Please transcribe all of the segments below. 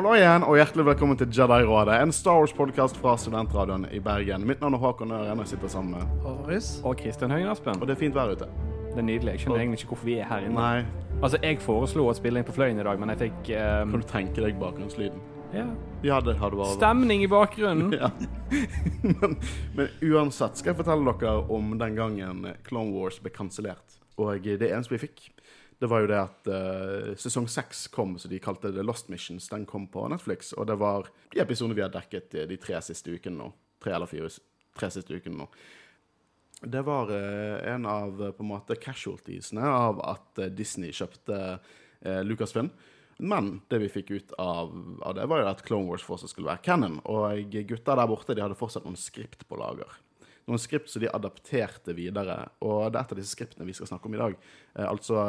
Hallo igjen, og hjertelig velkommen til Jedi-rådet, en Star Wars-podkast fra Studentradioen i Bergen. Mitt navn er Håkon Øren, og jeg sitter sammen med Aris Og Kristian Høyen Aspen. Og det er fint vær ute. Det er nydelig. Jeg skjønner egentlig ikke hvorfor vi er her inne. Nei, Altså, Jeg foreslo å spille inn på Fløyen i dag, men jeg fikk um... kan du tenke deg bakgrunnslyden? ja, Ja, det hadde vært stemning i bakgrunnen. Ja. men, men uansett skal jeg fortelle dere om den gangen Clone Wars ble kansellert. Og det eneste vi fikk, det var jo det at uh, sesong seks kom, så de kalte det Lost Missions. Den kom på Netflix, og det var de episodene vi har dekket de, de tre siste ukene nå. Tre eller fire tre siste ukene nå. Det var uh, en av eh, på en måte casualtiesene av at eh, Disney kjøpte eh, Lucasfilm. Men det vi fikk ut av, av det, var jo at Clone Wars fortsatt skulle være canon. Og gutta der borte de hadde fortsatt noen skript på lager. Noen skript som de adapterte videre. Og det er et av disse skriptene vi skal snakke om i dag. Eh, altså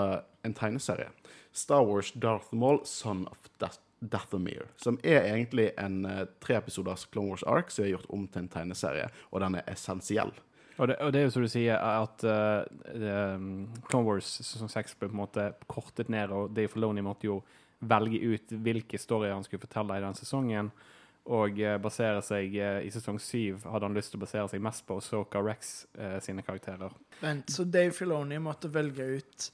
en tegneserie. Star Wars Darth Maul, Son of Death. Dathomir, som er egentlig en eh, treepisoders Clone Wars Ark som er gjort om til en tegneserie, og den er essensiell. Og det, og det er jo som du sier, at uh, um, Clone Wars sesong 6 ble på en måte kortet ned, og Dave Filoni måtte jo velge ut hvilke storyer han skulle fortelle i den sesongen. Og uh, basere seg uh, I sesong 7 hadde han lyst til å basere seg mest på Soka Rex uh, sine karakterer. Vent, så Dave Filoni måtte velge ut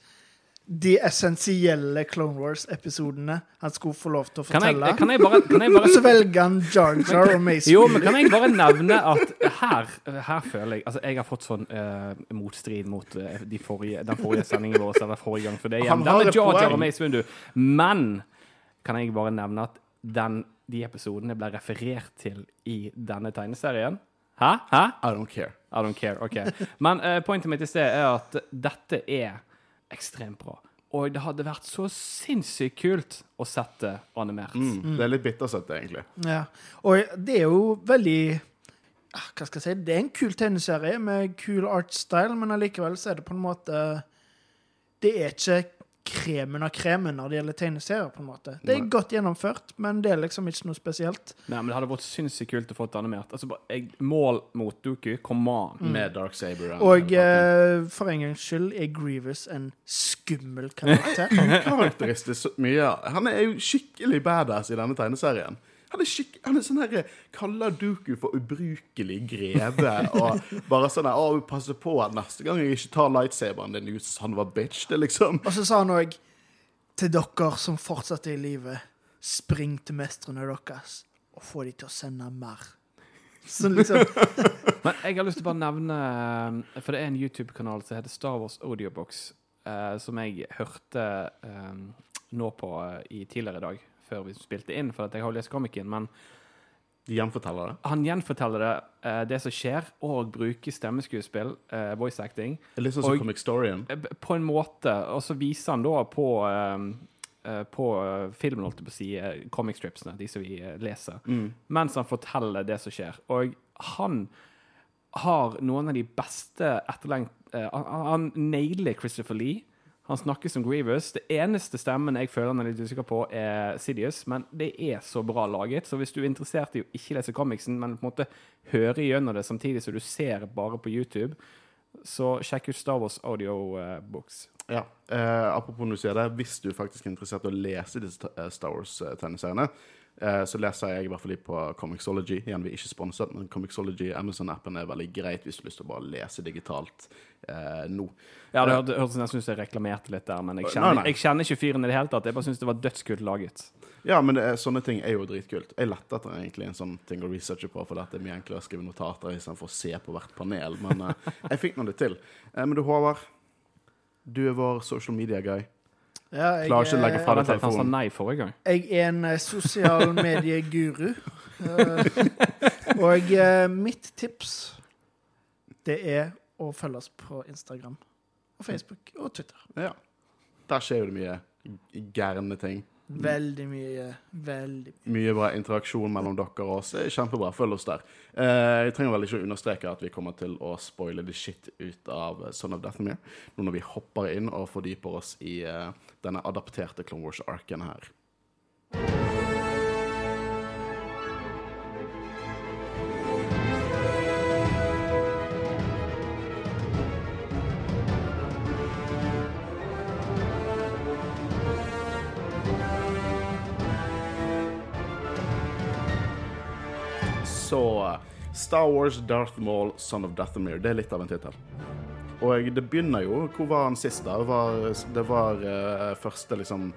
de essensielle Clone Wars-episodene han skulle få lov til å Kan jeg, fortelle. kan jeg bare, kan jeg bare... så velger han Jar Jar og Mace Jo, men kan jeg bare nevne at her, her føler jeg Altså, jeg har fått sånn uh, motstrid mot uh, de forrige, den forrige sendingen vår, eller forrige gang for det Han igjen. Den har Jar Jar og Mace Windu. Men kan jeg bare nevne at den, de episodene ble referert til i denne tegneserien? Hæ? Hæ? I don't care. I don't care. OK. Men uh, pointet mitt i sted er at dette er ekstremt bra. Og det hadde vært så sinnssykt kult å sette animert. Mm. Det er litt bittersøtt, egentlig. Ja. Og det er jo veldig ah, Hva skal jeg si? Det er en kul tegneserie med kul artstyle, men allikevel så er det på en måte Det er ikke kremen av kremen når det gjelder tegneserier. på en måte. Det er godt gjennomført, men det er liksom ikke noe spesielt. Nei, men det hadde vært sinnssykt kult å få det animert. Altså, jeg, mål mot Doku, come on. Med Dark Saber. Og eh, for en gangs skyld er Grievous en skummel karakter. karakteristisk mye. Han er jo skikkelig badass i denne tegneserien. Han er, skikk, han er sånn her Kaller Duku for ubrukelig greve. Og bare sånn her Å, passe på at neste gang jeg ikke tar lightsaberen din ut, of a bitch. Det liksom Og så sa han òg til dere som fortsatt er i live, spring til mestrene deres og få de til å sende mer. Sånn liksom Men jeg har lyst til å bare nevne eh, For det er en YouTube-kanal som heter Star Wars Audiobox, eh, som jeg hørte eh, nå på eh, i tidligere i dag, før vi spilte inn, for jeg har jo lest komikken, Men De gjenforteller det. han gjenforteller det, eh, det som skjer, og bruker stemmeskuespill, eh, voice acting, litt sånn som Og- Comic Storyen. eh, på en måte. Og så viser han da på eh, eh, på eh, filmen, holdt jeg på å si, comic stripsene, de som vi leser, leser, mens han forteller det som skjer. Og han har noen av de beste etterlengt... han, han nailer Christopher Lee. Han snakker som Grievous. Det eneste stemmen jeg føler han er litt usikker på, er Sidious, men det er så bra laget. Så hvis du er interessert i å ikke lese comicsen, men på en måte høre gjennom det samtidig som du ser bare på YouTube, så sjekk ut Star Wars Audio eh, Books. Ja. Eh, apropos når du sier det, hvis du faktisk er interessert i å lese disse eh, Star Wars-tegneseriene, eh, så leser jeg i hvert fall litt på Comixology. Igjen, vi er ikke sponset, men Comixology, Amazon-appen, er veldig greit hvis du har lyst til å bare lese digitalt eh, nå. Ja, det hørtes hørtes nesten ut som jeg reklamerte litt der, men jeg kjenner, nei. jeg kjenner ikke fyren i det hele tatt. Jeg bare syns det var dødskult laget. Ja, men det er, sånne ting er jo dritkult. Jeg lette etter egentlig en sånn ting å researche på, for det er mye enklere å skrive notater istedenfor å se på hvert panel. Men eh, jeg fikk nå det til. Eh, men du, Håvard, du er vår social media-guy. Ja, jeg, Klarer ikke å legge fra deg Han sa telefonen. nei forrige gang. jeg er en eh, sosial medieguru. Eh, og eh, mitt tips, det er å følge oss på Instagram og Facebook og Twitter. Ja. Der skjer jo det mye gærne ting. Veldig mye. Veldig mye. Mye bra interaksjon mellom dere og oss. Kjempebra. Følg oss der. Eh, jeg trenger vel ikke å understreke at vi kommer til å spoile the shit ut av Son of Deathmere nå når vi hopper inn og fordyper oss i eh, denne adapterte Clone Wars-arken her. Så Star Wars Darth Maul, Son of Dathomir. Det er litt av en tittel. Og det begynner jo Hvor var han sist, da? Det var, det var uh, første liksom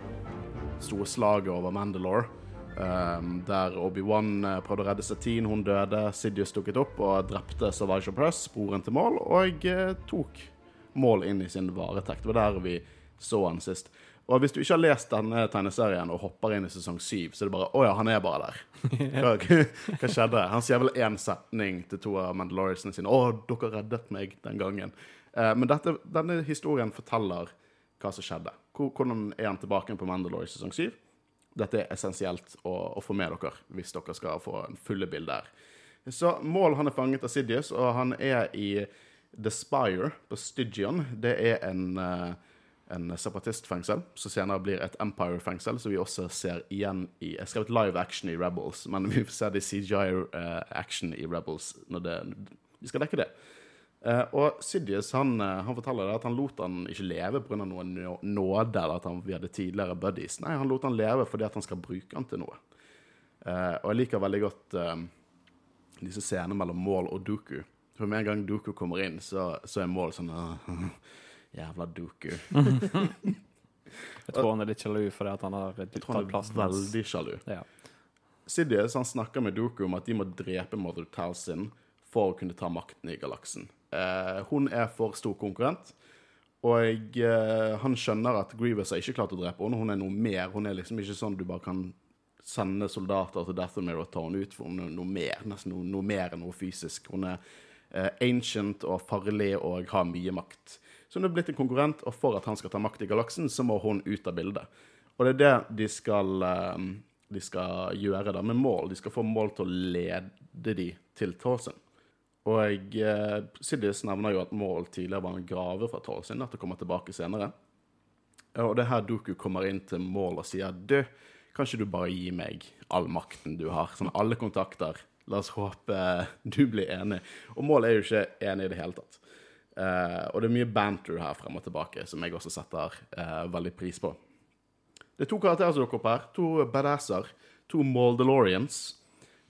store slaget over Mandalore. Um, der Obi-Wan eh, prøvde å redde Satine, hun døde. Sidious dukket opp og drepte Savage Press, broren til Maul, og uh, tok Maul inn i sin varetekt. Det var der vi så han sist. Og hvis du ikke har lest denne tegneserien og hopper inn i sesong syv, så er det bare Å ja, han er bare der. Hva, hva skjedde? Han sier vel én setning til to av Mandaloriansene sine. Å, dere reddet meg den gangen. Eh, men dette, denne historien forteller hva som skjedde. Hvordan er han tilbake på Mandalore i sesong syv? Dette er essensielt å, å få med dere hvis dere skal få en fulle bilde her. Så Maul han er fanget av Sidious, og han er i The Spire på Stygion. Det er en, eh, en separatistfengsel, som senere blir et Empire-fengsel, som vi også ser igjen i Jeg skrev et live action i Rebels, men vi får se det i CGI-action i Rebels når det, vi skal dekke det. Eh, og Sidious han, eh, han forteller at han lot han ikke leve pga. noe nåde, eller at han, vi hadde tidligere buddies. Nei, han lot han leve fordi at han skal bruke han til noe. Eh, og jeg liker veldig godt eh, disse scenene mellom Maul og Dooku. For med en gang Dooku kommer inn, så, så er Maul sånn «Åh, Jævla Dooku. Jeg tror han er litt sjalu fordi at han har tatt plassen hans. veldig sjalu. Ja. Sidious han snakker med Dooku om at de må drepe Mother Talsin for å kunne ta makten i galaksen. Eh, hun er for stor konkurrent, og eh, han skjønner at Grievous har ikke klart å drepe henne. Hun er noe mer. Hun er liksom ikke sånn du bare kan sende soldater til Dathomir og ta henne ut, for hun er noe mer. Nesten noe, noe mer enn noe fysisk. Hun er eh, ancient og farlig og har mye makt. Så hun er blitt en konkurrent, og for at han skal ta makt i galaksen, så må hun ut av bildet. Og det er det de skal, eh, de skal gjøre da, med mål. De skal få mål til å lede de til Tolson. Og eh, Sidious nevner jo at Mål tidligere var en grave fra Tolson, at det kommer tilbake senere. Og det er her Doku kommer inn til Mål og sier du, kan ikke du bare gi meg all makten du har? Sånn alle kontakter. La oss håpe du blir enig. Og Mål er jo ikke enig i det hele tatt. Eh, og det er mye banter her frem og tilbake, som jeg også setter uh, veldig pris på. Det er to karakterer som dukker opp her. To badasser. To Maldelorians.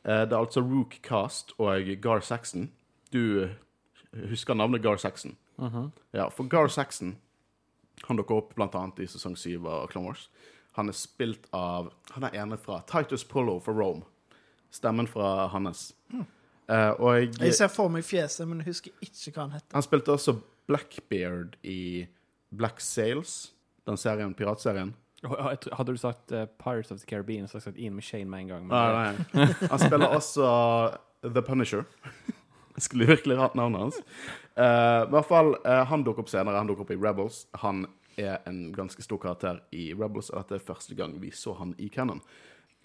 Uh, det er altså Rook Cast og Gar Saxon. Du husker navnet Gar Saxon? Ja, for Gar Saxon han dukker opp annet i sesong 7 av Clone Wars. Han er spilt av Han er ene fra Titus Pullo for Rome. Stemmen fra hans. Eh, og Jeg ser for meg fjeset, men jeg husker ikke hva han heter. han spilte også Blackbeard i Black Sails, den serien, piratserien. Hadde du sagt uh, Pirates of the Caribbean, så hadde jeg sagt Ian McShane med en gang. Men, Nei, nei. Han spiller også The Punisher. Jeg skulle virkelig hatt navnet hans. Uh, I hvert fall, uh, Han dukker opp senere. Han dukker opp i Rebels. Han er en ganske stor karakter i Rebels, og dette er første gang vi så han i Cannon.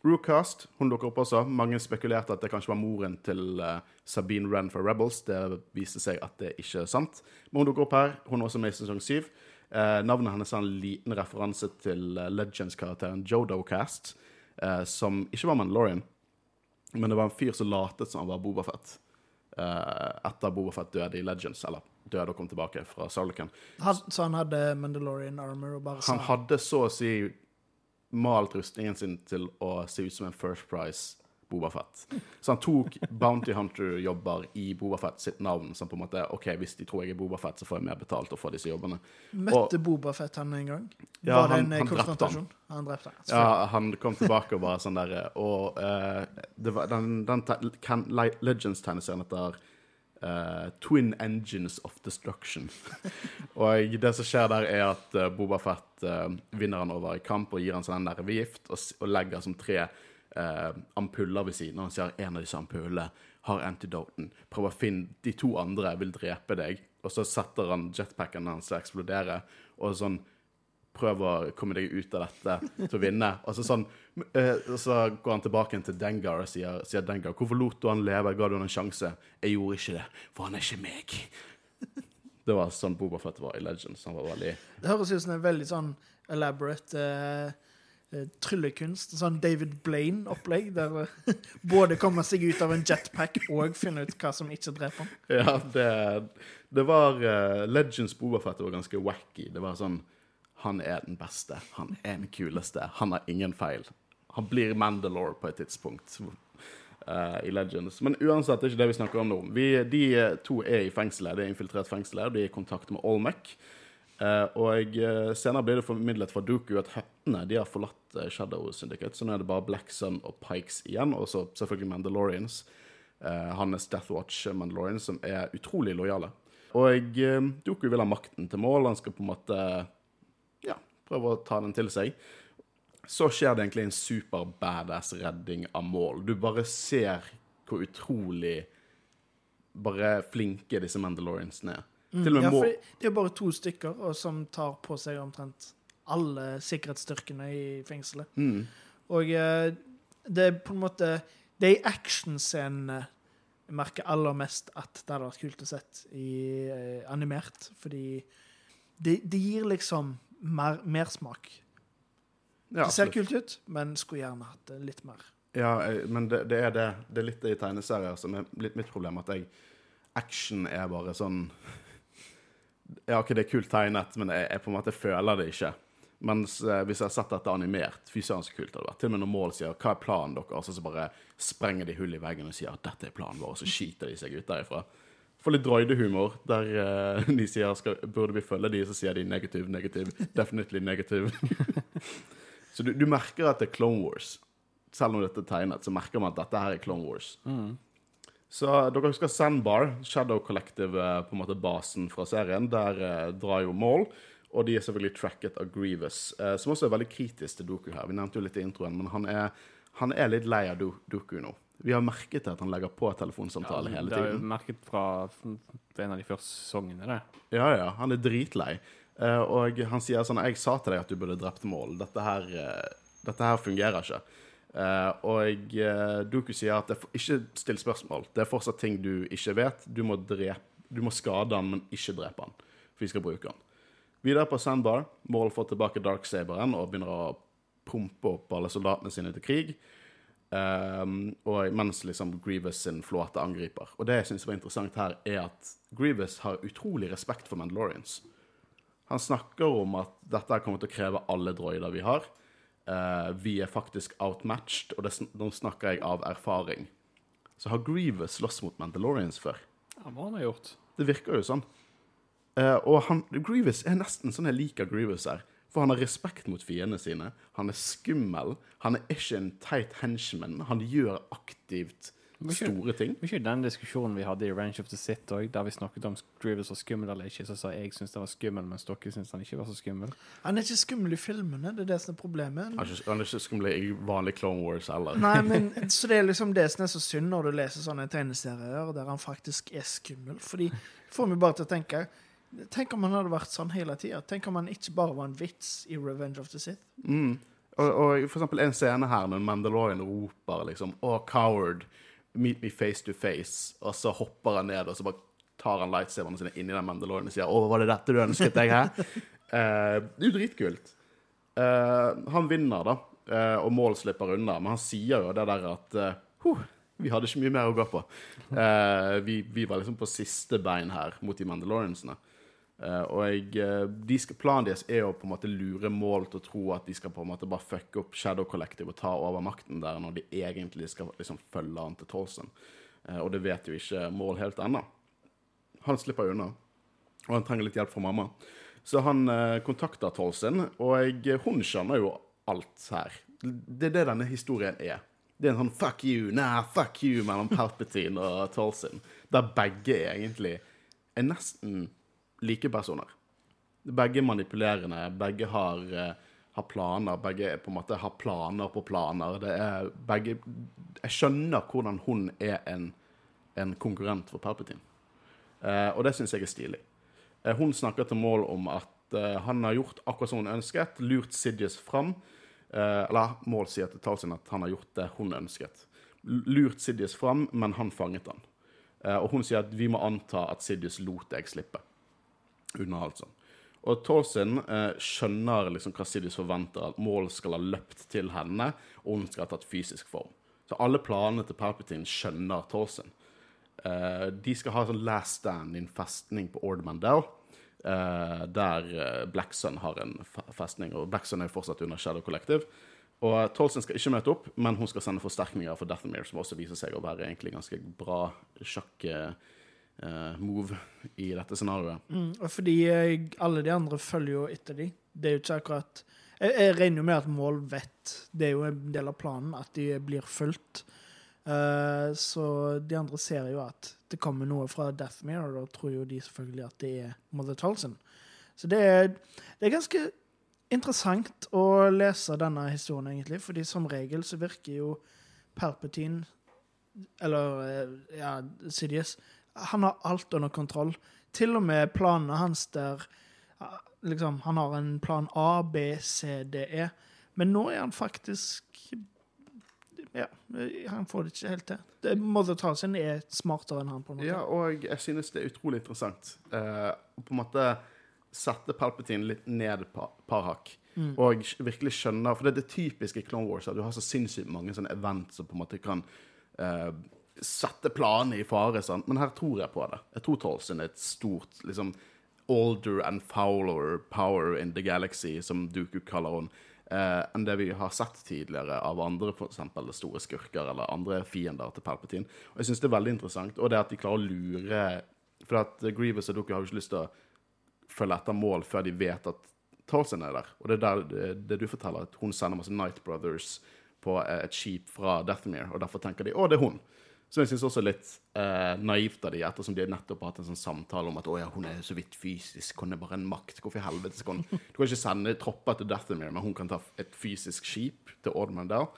Rookcast hun dukker opp også. Mange spekulerte at det kanskje var moren til eh, Sabine Wren fra Rebels. Det viste seg at det ikke er sant. Men hun dukker opp her. Hun er også med i sesong syv. Eh, navnet hennes er en liten referanse til eh, Legends-karakteren Jodo Cast, eh, som ikke var Mandalorian, men det var en fyr som latet som han var Bobafett. Uh, etter Bobafett døde i Legends, eller døde og kom tilbake fra Sarlican. Så han hadde Mandalorian armor og bare sa Han hadde så å si malt rustningen sin til å se ut som en First Price Bobafett. Så han tok Bounty Hunter-jobber i Bobafett sitt navn, som på en måte OK, hvis de tror jeg er Bobafett, så får jeg mer betalt og får disse jobbene. Møtte Boba Fett han en gang? Ja, var det en eh, han konfrontasjon? Han drepte han. Ja, han kom tilbake og bare sånn der Og uh, det var den, den Legends-tegneserien heter eh, Twin Engines of Destruction. og det som skjer der, er at uh, Boba Fett uh, vinner han over i kamp og gir han sånn nervegift og, og legger som tre uh, ampuller ved siden. Og han sier en av disse ampullene har antidoten. Prøv å finne De to andre vil drepe deg. Og så setter han jetpacken hans til å eksplodere. Og sånn prøv å komme deg ut av dette til å vinne. Og så, sånn, eh, så går han tilbake til Dengar og sier, sier Dengar, hvorfor lot du han leve? Ga du han en sjanse? Jeg gjorde ikke det, for han er ikke meg. Det var sånn Boba Fett var i Legends. Han var veldig Det høres ut som en veldig sånn elaborate eh, tryllekunst. Sånn David Blaine-opplegg, der både kommer seg ut av en jetpack og finne ut hva som ikke dreper ham. Ja, det, det var uh, Legends Boba Fett var ganske wacky. Det var sånn Han er den beste. Han er den kuleste. Han har ingen feil. Han blir Mandalore på et tidspunkt. uh, i Legends. Men uansett, det er ikke det vi snakker om nå. Vi, de to er i fengselet. Det er infiltrert fengselet. De er i kontakt med Olmec. Uh, og eh, senere blir det formidlet fra Duku at høttene de har forlatt Shadow Syndicate. Så nå er det bare Black Sun og Pikes igjen, og så selvfølgelig Mandalorians. Hans Death Watch Mandalorians, som er utrolig lojale. Og Doku vil ha makten til mål. Han skal på en måte ja, prøve å ta den til seg. Så skjer det egentlig en super badass redding av mål. Du bare ser hvor utrolig bare flinke disse Mandaloriansene er. Med Ja, for det er bare to stykker og som tar på seg omtrent alle sikkerhetsstyrkene i fengselet. mm. Og eh, det er på en måte Det er i actionscenene jeg merker aller mest at det hadde vært kult å sett i eh, animert. Fordi det, det gir liksom mer mersmak. ja, det ser kult ut, men skulle gjerne hatt det litt mer. Ja, men det, det er det. Det er litt det i tegneserier som er litt mitt problem. At jeg Action er bare sånn Ja, OK, det er kult tegnet, men jeg, jeg på en måte føler det ikke. Mens eh, hvis jeg har sett dette animert, fy søren så kult det hadde vært. Til og med når mål sier 'hva er planen deres', så bare sprenger de hull i veggen og sier at 'dette er planen vår', og så skiter de seg ut derifra. Får litt droidehumor, der uh, de sier skal, 'burde vi følge de', så sier de 'negativ, negativ', 'definitely negative'. så du, du merker at det er Clone Wars. Selv om dette er tegnet, så merker man at dette her er Clone Wars. Så dere husker Sandbar, Shadow Collective, eh, på en måte basen fra serien. Der uh, drar jo mål, og de er selvfølgelig tracket av Grievous, uh, som også er veldig kritisk til Doku her. Vi nevnte jo litt i introen, men han er, han er litt lei av Doku nå. Vi har merket at han legger på telefonsamtale hele tiden. det er jo merket fra en av de første sesongene, det. Ja, ja, han er dritlei. Eh, og han sier sånn 'Jeg sa til deg at du burde drept mål. Dette her, eh, dette her fungerer ikke'. Eh, og Doku sier at det er ikke still spørsmål. Det er fortsatt ting du ikke vet. Du må, drepe, du må skade han, men ikke drepe han. For vi skal bruke han. Videre på Sandbar. Mål får tilbake Darksaberen og begynner å pumpe opp alle soldatene sine til krig. Um, og mens liksom Grievous sin flåte angriper. Og det jeg syns var interessant her, er at Grievous har utrolig respekt for Mandalorians. Han snakker om at dette kommer til å kreve alle droider vi har. Uh, vi er faktisk outmatched, og det, nå snakker jeg av erfaring. Så har Grievous slåss mot Mandalorians før. Ja, hva han har gjort? Det virker jo sånn. Uh, og han, Grievous er nesten sånn jeg liker Grievous her. For han har respekt mot fiendene sine. Han er skummel. Han er ikke en teit henchman. Han gjør aktivt ikke- store ting. Var ikke den diskusjonen vi hadde i Range of the Sit òg, der vi snakket om Grievous var skummel eller ikke. Så sa jeg syntes han var skummel, mens dere syntes han ikke var så skummel. Han er ikke skummel i filmene, det er det som er problemet. Han er ikke, han er ikke skummel i vanlig Clone Wars heller. Nei, men Så det er liksom det som er så synd når du leser sånne tegneserier der han faktisk er skummel. Fordi det får meg bare til å tenke Tenk om han hadde vært sånn hele tida. Tenk om han ikke bare var en vits i Revenge of the Sith. Mm. Og, og for eksempel en scene her når Mandalorian roper liksom Å, coward, meet me face to face. Og så hopper han ned, og så bare tar han lightsaberne sine inni den Mandalorian og sier Å, var det dette du ønsket deg her? Eh, det er jo dritkult. Eh, han vinner, da, eh, og Mål slipper unna, men han sier jo det der at eh, huh, vi hadde ikke mye mer å gå på. Eh, vi, vi var liksom på siste bein her mot de Mandaloriansene. Eh, og jeg, eh, de skal, planen deres er å på en måte lure mål til å tro at de skal på en måte bare fucke opp Shadow Collective og ta over makten der, når de egentlig skal liksom følge han til Tolson. Uh, og det vet jo ikke mål helt ennå. Han slipper unna, og han trenger litt hjelp fra mamma. Så han eh, kontakter Tolson, og hun skjønner jo alt her. Det er det denne historien er. Det er en sånn 'fuck you', nah, 'fuck you' mellom Palpatine og Tolson, der begge egentlig er nesten like personer. Begge er manipulerende, begge har, eh, har planer, begge på en måte har planer på planer. Det er begge Jeg skjønner hvordan hun er en, en konkurrent for Palpatine. Eh, og det syns jeg er stilig. Eh, hun snakker til mål om at eh, han har gjort akkurat som hun ønsket, lurt Sidious fram. Eh, eller mål sier til Talsin at han har gjort det hun ønsket. Lurt Sidious fram, men han fanget han. Eh, og hun sier at vi må anta at Sidious lot deg slippe. Under sånn. Og Tolsin eh, skjønner liksom hva Sidious forventer, at Maul skal ha løpt til henne, og hun skal ha tatt fysisk form. Så alle planene til Palpatine skjønner Tolsin. Eh, de skal ha sånn last stand i en festning på Ord Mandel, eh, der eh, Black Sun har en festning, og Black Sun er jo fortsatt under Shadow Collective. Og Tolson skal ikke møte opp, men hun skal sende forsterkninger for Dathomir, som også viser seg å være egentlig ganske bra sjakk-move i dette scenarioet. Mm, fordi eh, alle de andre følger jo etter de. Det er jo ikke akkurat Jeg, jeg regner jo med at Mål vet Det er jo en del av planen at de blir fulgt. Uh, så de andre ser jo at det kommer noe fra Deathmere, og da tror jo de selvfølgelig at det er Mother Tolson. Så det er, det er ganske interessant å lese denne historien, egentlig, fordi som regel så virker jo Palpatine Eller eh, ja, Sidious Han har alt under kontroll. Til og med planene hans der eh, liksom, Han har en plan A, B, C, D, E. Men nå er han faktisk Ja, han får det ikke helt til. Mother er smartere enn han. på en måte. Ja, og jeg synes det er utrolig interessant eh, på en måte sette Palpatine litt ned et par, par hakk. Og virkelig skjønne For det er det typiske Clone Wars at du har så sinnssykt mange sånne event som på en måte kan eh, sette planene i fare. Sant? Men her tror jeg på det. Jeg tror Tolson er et stort liksom older and fouler power in the galaxy, som Dooku kaller hun, eh, enn det vi har sett tidligere av andre for eksempel store skurker eller andre fiender til Palpatine. Og jeg synes det er veldig interessant. Og det at de klarer å lure For at Grievous og Dooku har jo ikke lyst til å følge etter mål før de vet at Tolson er der. Og det er der det, det du forteller, at hun sender masse Night Brothers på et skip fra Deathmere, og derfor tenker de å, det er hun. Som jeg syns også er litt eh, naivt av de, ettersom de nettopp har hatt en sånn samtale om at ja, hun er så vidt fysisk, hun er bare en makt. Hvorfor i helvete skal hun Du kan ikke sende tropper til Deathmere, men hun kan ta et fysisk skip til Ordmandale,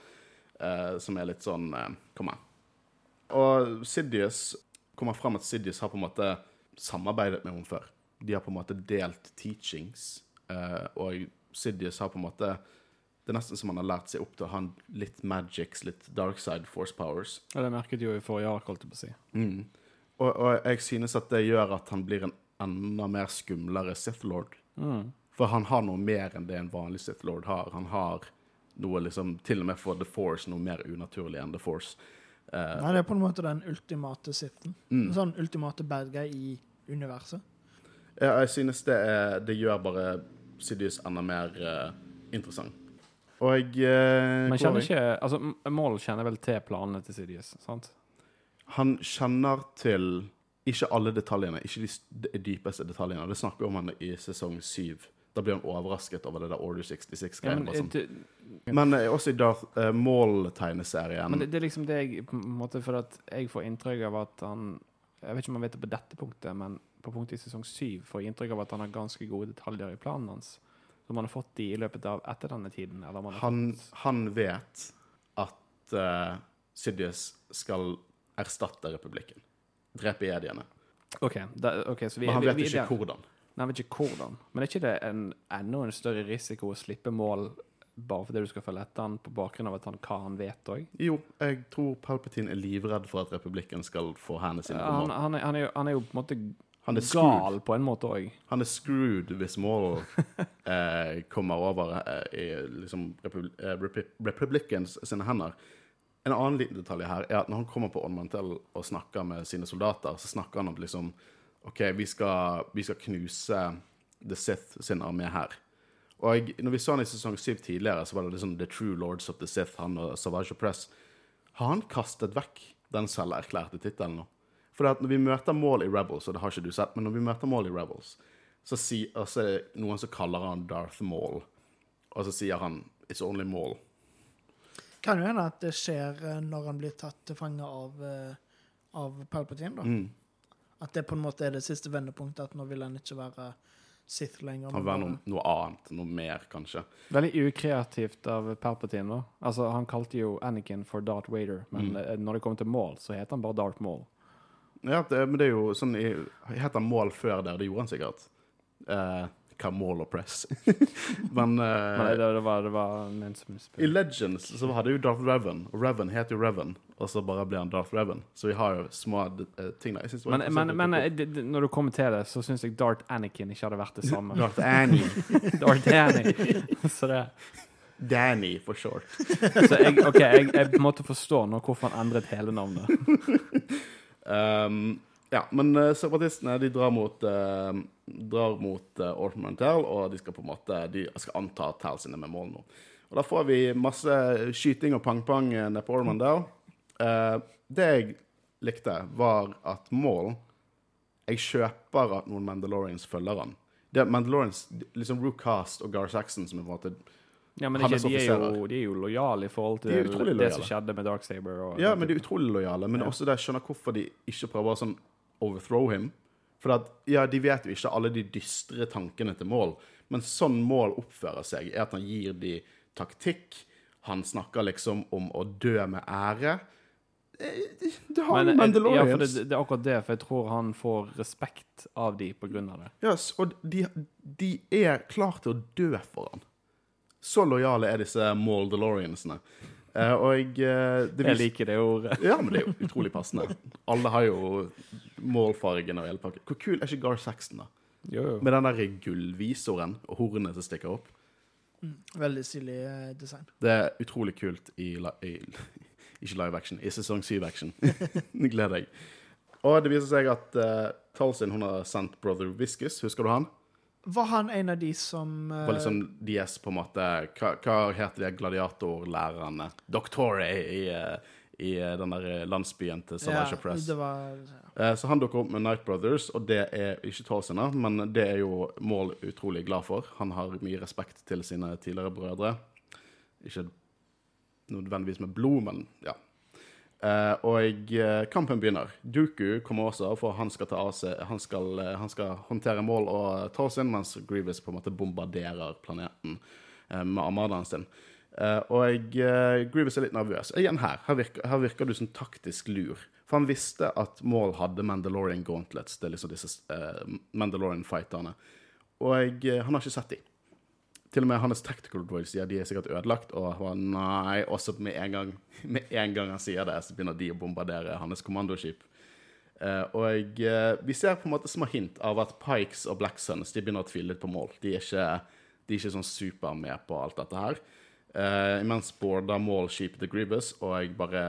eh, som er litt sånn eh, Kom an. Og Sidious kommer fram at Sidious har på en måte samarbeidet med henne før. De har på en måte delt teachings, eh, og Sidious har på en måte Det er nesten som han har lært seg opp til å ha litt magics, litt dark side force powers. Ja, det merket jo i forrige ark, holdt jeg på å si. Mm. Og, og jeg synes at det gjør at han blir en enda mer skumlere Sith Lord. Mm. For han har noe mer enn det en vanlig Sith Lord har. Han har noe liksom, til og med for The Force, noe mer unaturlig enn The Force. Uh, Nei, det er på en måte den ultimate Sithen. Mm. En sånn ultimate bad guy i universet. ja, jeg synes det, er, det gjør bare Sidious enda mer uh, interessant. Og eh, Men kjenner ikke Altså, Mål kjenner vel til planene til Sidious, sant? Han kjenner til ikke alle detaljene, ikke de dypeste detaljene. Det snakker vi om han i sesong syv. Da blir han overrasket over det der Order 66 Ja, men, sånn. men eh, også i Darth eh, Maul-tegneserien. men det, det er liksom det jeg på en måte For at jeg får inntrykk av at han Jeg vet ikke om han vet det på dette punktet, men på punktet i sesong syv får jeg inntrykk av at han har ganske gode detaljer i planen hans. Som han har fått de i løpet av etter denne tiden. Han han, vet at uh, Sidious skal erstatte republikken. Drepe jediene. OK, da, ok, så vi, Men han vet vi, ikke hvordan. Nei, han vet ikke hvordan. Men er ikke det en, enda en større risiko å slippe mål bare fordi du skal følge etter han på bakgrunn av han, hva han vet òg? Jo, jeg tror Palpatine er livredd for at republikken skal få hendene sine på Han, han, er- han, er jo- han er jo på en måte Han er gal på en måte òg. Han er screwed hvis Morrow eh, kommer over eh, i liksom Repub eh, Republicans sine hender. En annen liten detalj her er at når han kommer på Ormantel og snakker med sine soldater, så snakker han om liksom OK, vi skal, vi skal knuse The Sith sin armé her. Og når vi så han i sesong syv tidligere, så var det liksom The True Lords of the Sith, han og Savage Press. Har han kastet vekk den selverklærte tittelen nå? For at når vi møter mål i Rebels, og det har ikke du sett, men når vi møter mål i Rebels, så, si, så er det noen som kaller han Darth Maul, og så sier han It's only Maul. Kan jo hende at det skjer eh, når han blir tatt til fange av, eh, av Palpatine. da. Mm. At det på en måte er det siste vendepunktet. At nå vil han ikke være Sith lenger. Han vil være noe, noe annet, noe mer, kanskje. Veldig ukreativt av Palpatine. da. Altså, Han kalte jo Anakin for Darth Vader, men Mm. eh, når det kommer til Maul, så heter han bare Darth Maul. Ja, det, men det er jo sånn i, Het han Mål før der? Det gjorde han sikkert. Eh, hva mål og Press. men eh, Nei, det, det var, det var en som I. Legends så hadde jo Darth Revan, og Revan het jo Revan, og så bare ble han Darth Revan. Så vi har jo små eh, ting der. Jeg Men, men, men eh, det, når du kommer til det, så syns jeg Darth Anakin ikke hadde vært det samme. Darth Annie. Darth Annie. Så det Danny, for short. Så jeg, OK, jeg, jeg måtte forstå nå hvorfor han endret hele navnet. Um, ja, men uh, separatistene de drar mot, uh, drar mot uh, Orphan Mantel, og de skal på en måte De skal anta Tell sine med mål nå. Og da får vi masse skyting og pang-pang nede på Ormondale. uh, det jeg likte, var at mål Jeg kjøper at noen Mandalorians følger han. Det er Mandalorians, liksom Rook Cast og Gar Saxon som er på en måte Ja, men ikke, de, er jo, de er jo lojale i forhold til de det som skjedde med Darksaber. Og, Ja, men de er utrolig lojale. Men Ja. også det jeg skjønner hvorfor de ikke prøver å sånn overthrow him. For at, ja, de vet jo ikke alle de dystre tankene til Mål, men sånn Mål oppfører seg, er at han gir de taktikk. Han snakker liksom om å dø med ære. Eh, Det har Men, eh, ja, for det, det er akkurat det, for jeg tror han får respekt av de på grunn av det. Yes, og de, de er klar til å dø for han. Så lojale er disse Maldaloriansene. Eh, og jeg, eh, det Jeg liker det ordet. Ja, men det er jo utrolig passende. Alle har jo målfargen og hele pakken. Hvor kul er ikke Gar Saxon, da? Jo, jo. Med den der gullvisoren og hornet som stikker opp. Veldig stilig eh, design. Det er utrolig kult i, li i Ikke live action, i sesong 7-action. Gleder jeg. Og det viser seg at uh, Talsin hun har sendt Brother Viscus. Husker du han? Var han en av de som uh... var liksom DS på en måte Hva, hva heter de gladiatorlærerne? Doctore i, i, i eh, den der landsbyen til Salacia Press. Det var, Eh, Så han dukker opp med Night Brothers, og det er ikke Tolsina, men det er jo Mål utrolig glad for. Han har mye respekt til sine tidligere brødre. Ikke nødvendigvis med blod, men ja. Eh, og eh, kampen begynner. Duku kommer også, for han skal, ta seg, han skal, eh, han skal håndtere Mål og Tolsien, mens Grievous på en måte bombarderer planeten med armadaen sin. Og Grievous er litt nervøs. Igjen her. Her virker, her virker du som taktisk lur. For han visste at Maul hadde Mandalorian gauntlets. Det er liksom disse Mandalorian-fighterne. Og han har ikke sett dem. Til og med hans tactical droids sier de er sikkert ødelagt, og bare, nei, også med en, gang, med en gang han sier det, så begynner de å bombardere hans kommandoskip. Eh, og eh, vi ser på en måte små hint av at Pikes og Black Suns de begynner å tvile litt på mål. De er ikke, de er ikke sånn super med på alt dette her. Eh, imens border Maul skipet til Grievous, og jeg bare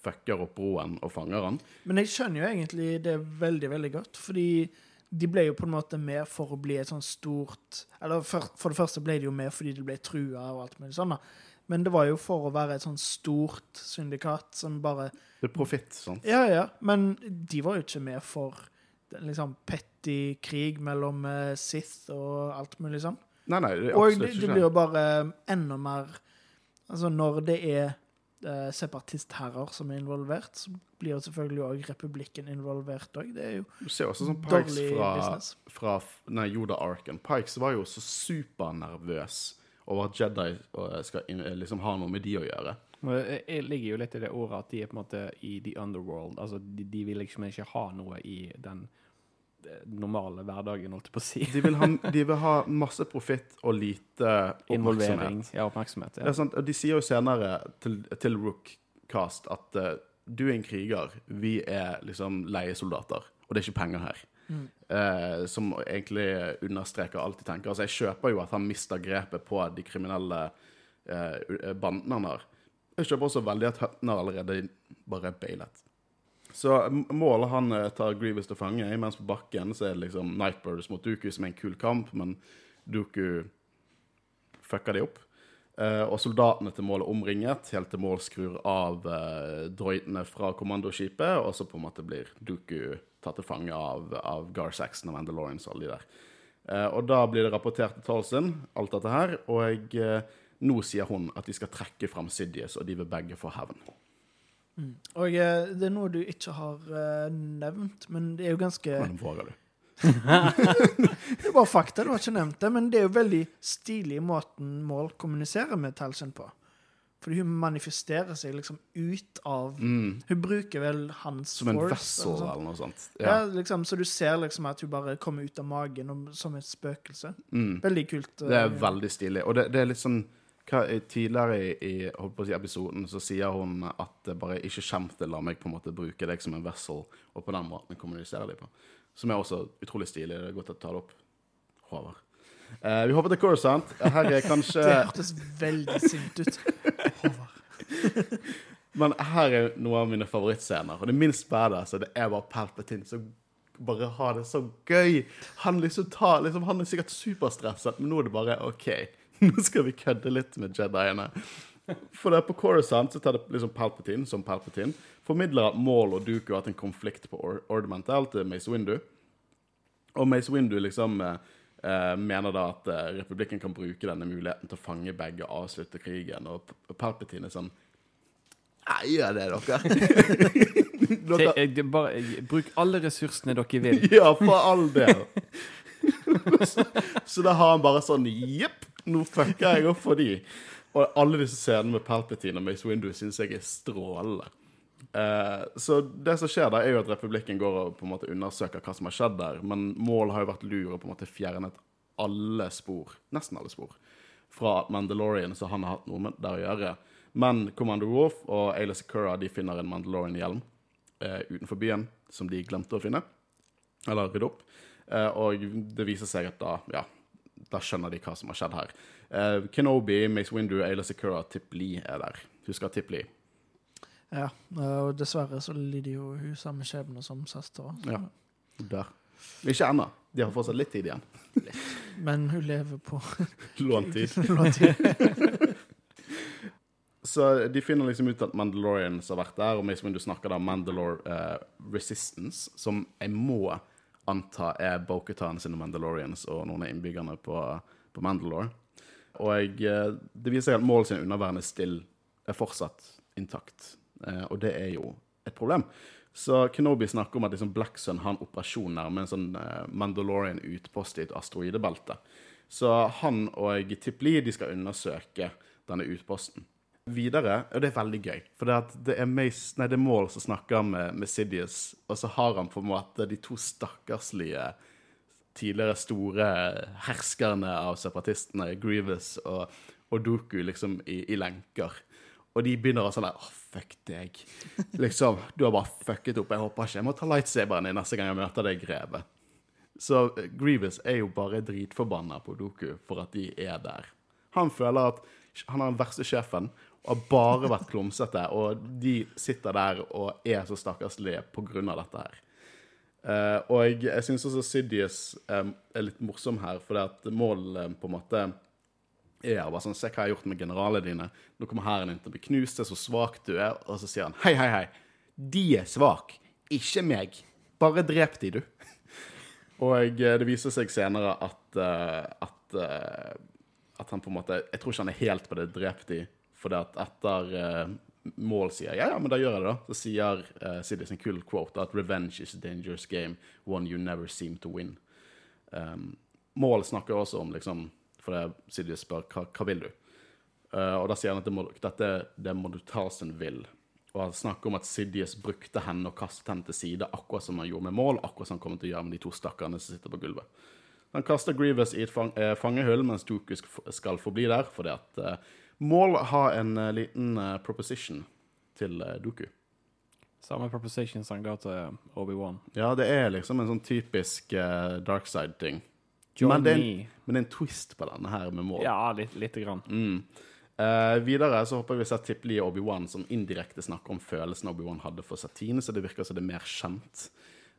fucker opp broen og fanger han. Men jeg skjønner jo egentlig det veldig, veldig godt, fordi de ble jo på en måte med for å bli et sånn stort Eller for, for det første ble de jo med fordi de ble trua og alt mulig sånn, da. Men det var jo for å være et sånn stort syndikat som bare Det er profitt, sant? Ja, ja, men de var jo ikke med for den liksom petty krig mellom eh, Sith og alt mulig sånn. Nei, nei, det er absolutt Og det, det blir jo bare enda mer Altså, når det er eh, separatistherrer som er involvert, så blir jo selvfølgelig òg republikken involvert òg. Det er jo dårlig business. Du ser også sånn Pikes fra, business. fra nei, Yoda-arken. Pikes var jo så supernervøs over at Jedi eh, skal inn, eh, liksom ha noe med de å gjøre. Det ligger jo litt i det ordet at de er på en måte i the underworld. Altså, de, de vil liksom ikke ha noe i den normale hverdagen, holdt jeg på å si. De vil ha, de vil ha masse profitt og lite oppmerksomhet. Ja, oppmerksomhet. Det er sant, og de sier jo senere til, til Rook-cast at uh, du er en kriger, vi er liksom leiesoldater, og det er ikke penger her. Eh, som egentlig understreker alt de tenker. Altså, jeg kjøper jo at han mister grepet på de kriminelle uh, bandene han har. Jeg kjøper også veldig at Hutner allerede bare er bailet. Så målet han eh, tar Grievous til fange, mens på bakken så er det liksom Nightbirds mot Duku, som er en kul kamp, men Duku fucker de opp. Eh, og soldatene til mål er omringet, helt til mål skrur av uh, droidene fra kommandoskipet, og så på en måte blir Duku tatt til fange av, av Gar Saxon og Mandalorians og alle de der. Og da blir det rapportert til Tolson, alt dette her, og jeg, nå sier hun at de skal trekke fram Sidious, og de vil begge få hevn. Og eh, det er noe du ikke har eh, nevnt, men det er jo ganske Men våger du? Det bare fakta, du har ikke nevnt det, men det er jo veldig stilig måten Mål kommuniserer med Talcin på. Fordi hun manifesterer seg liksom ut av Hun bruker vel hans. Som en force. vessel eller noe sånt. eller noe sånt. Ja. Ja. liksom, Så du ser liksom at hun bare kommer ut av magen og, som et spøkelse. Mm. Veldig kult. Det er eh, veldig stilig. Og det, det er litt sånn hva, Tidligere i, i holdt på å si, episoden så sier hun at det bare ikke til å la meg på en måte bruke deg som en vessel, og på den måten kommunisere deg på. Som er også utrolig stilig. Det er godt å ta det opp. Håvard. Eh, vi hopper til Coruscant. Her er kanskje Det hørtes veldig sint ut. Håvard. Men her er noen av mine favorittscener. Og det minst badass det er bare Palpatine som bare har det så gøy. Han liksom tar liksom, Han er sikkert superstresset, men nå er det bare OK. Nå skal vi kødde litt med Jediene. For det er på Coruscant så tar det liksom Palpatine som Palpatine. Formidler at Maul og Duku har hatt en konflikt på Or Ornamental til Mace Windu. Og Mace Windu liksom eh, eh, mener da at eh, republikken kan bruke denne muligheten til å fange begge og avslutte krigen. Og P- Palpatine er sånn Nei, gjør det, dere. Dere Jeg, jeg, bare, jeg, bruk alle ressursene dere vil. ja, for all del. så, så da har han bare sånn Jepp, nå fucker jeg opp for de. Og alle disse scenene med Palpatine og Mace Windu syns jeg er strålende. Eh, så det som skjer da, er jo at republikken går og på en måte undersøker hva som har skjedd der. Men målet har jo vært lur og på en måte fjernet alle spor, nesten alle spor, fra Mandalorian, så han har hatt noe med det å gjøre. Men Commando Wolf og Ayla Secura de finner en Mandalorian-hjelm eh, utenfor byen som de glemte å finne. Eller rydde opp. Eh, og det viser seg at da, ja, da skjønner de hva som har skjedd her. Uh, Kenobi, Mace Windu, Ayla Secura, Tip Lee er der. Husker Tip Lee? Ja, og dessverre så lider jo hun samme skjebne som søstera. Ja. Der. Ikke ennå. De har fortsatt litt tid igjen. Men hun lever på Låntid. låntid. Så de finner liksom ut at Mandalorians har vært der, og Mace Windu snakker da Mandalore uh, Resistance, som jeg må anta er Bokutan sine Mandalorians og noen av innbyggerne på, på Mandalore. Og jeg, eh, det viser seg at målet sin underværende still er fortsatt intakt, eh, og det er jo et problem. Så Kenobi snakker om at liksom Black Sun har en operasjon nærme en sånn eh, Mandalorian-utpost i et asteroidebelte. Så han og Tip Lee de skal undersøke denne utposten. Videre, og det er veldig gøy, for det, det er, Mace, nei, det er Maul som snakker med, med Sidious, og så har han på en måte de to stakkarslige tidligere store herskerne av separatistene, Grievous og, og Doku, liksom i, i lenker. Og de begynner å sånn der Åh, fuck deg. Liksom, du har bare fucket opp. Jeg håper ikke jeg må ta lightsaberen din neste gang jeg møter deg, greve. Så eh, Grievous er jo bare dritforbanna på Doku for at de er der. Han føler at han er den verste sjefen og har bare vært klumsete, og de sitter der og er så stakkarslige av dette her. Uh, og jeg, syns også Sidious um, er litt morsom her, for at målet på en måte er bare sånn Se hva jeg har gjort med generalene dine. Nå kommer hæren din til å bli knust. Se så svak du er. Og så sier han hei, hei, hei. De er svak, ikke meg. Bare drep de, du. Og uh, det viser seg senere at, uh, at, eh, at han på en måte Jeg tror ikke han er helt på det drep de, for det at etter uh, Mål sier ja, ja, men da gjør jeg det, da. Så sier uh, Sidious en kul quote at 'revenge is a dangerous game, one you never seem to win'. Um, Mål snakker også om liksom For det spør hva, hva vil du? uh, og da sier han at det må, dette det må du ta som vil. Og han snakker om at Sidious brukte henne og kastet henne til side, akkurat som han gjorde med Mål, akkurat som han kommer til å gjøre med de to stakkarene som sitter på gulvet. Han kaster Grievous i et fang, eh, fangehull, mens Doku skal forbli der, fordi at eh, Mål har en eh, liten eh, proposition til eh, Doku. Samme proposition som han ga til Obi-Wan. Ja, det er liksom en sånn typisk uh, dark side-ting. Men men det er en twist på denne her med Mål. Ja, litt, lite grann. Eh, videre så håper vi ser Tip Lee og Obi-Wan som indirekte snakker om følelsen Obi-Wan hadde for Satine, så det virker som det er mer kjent.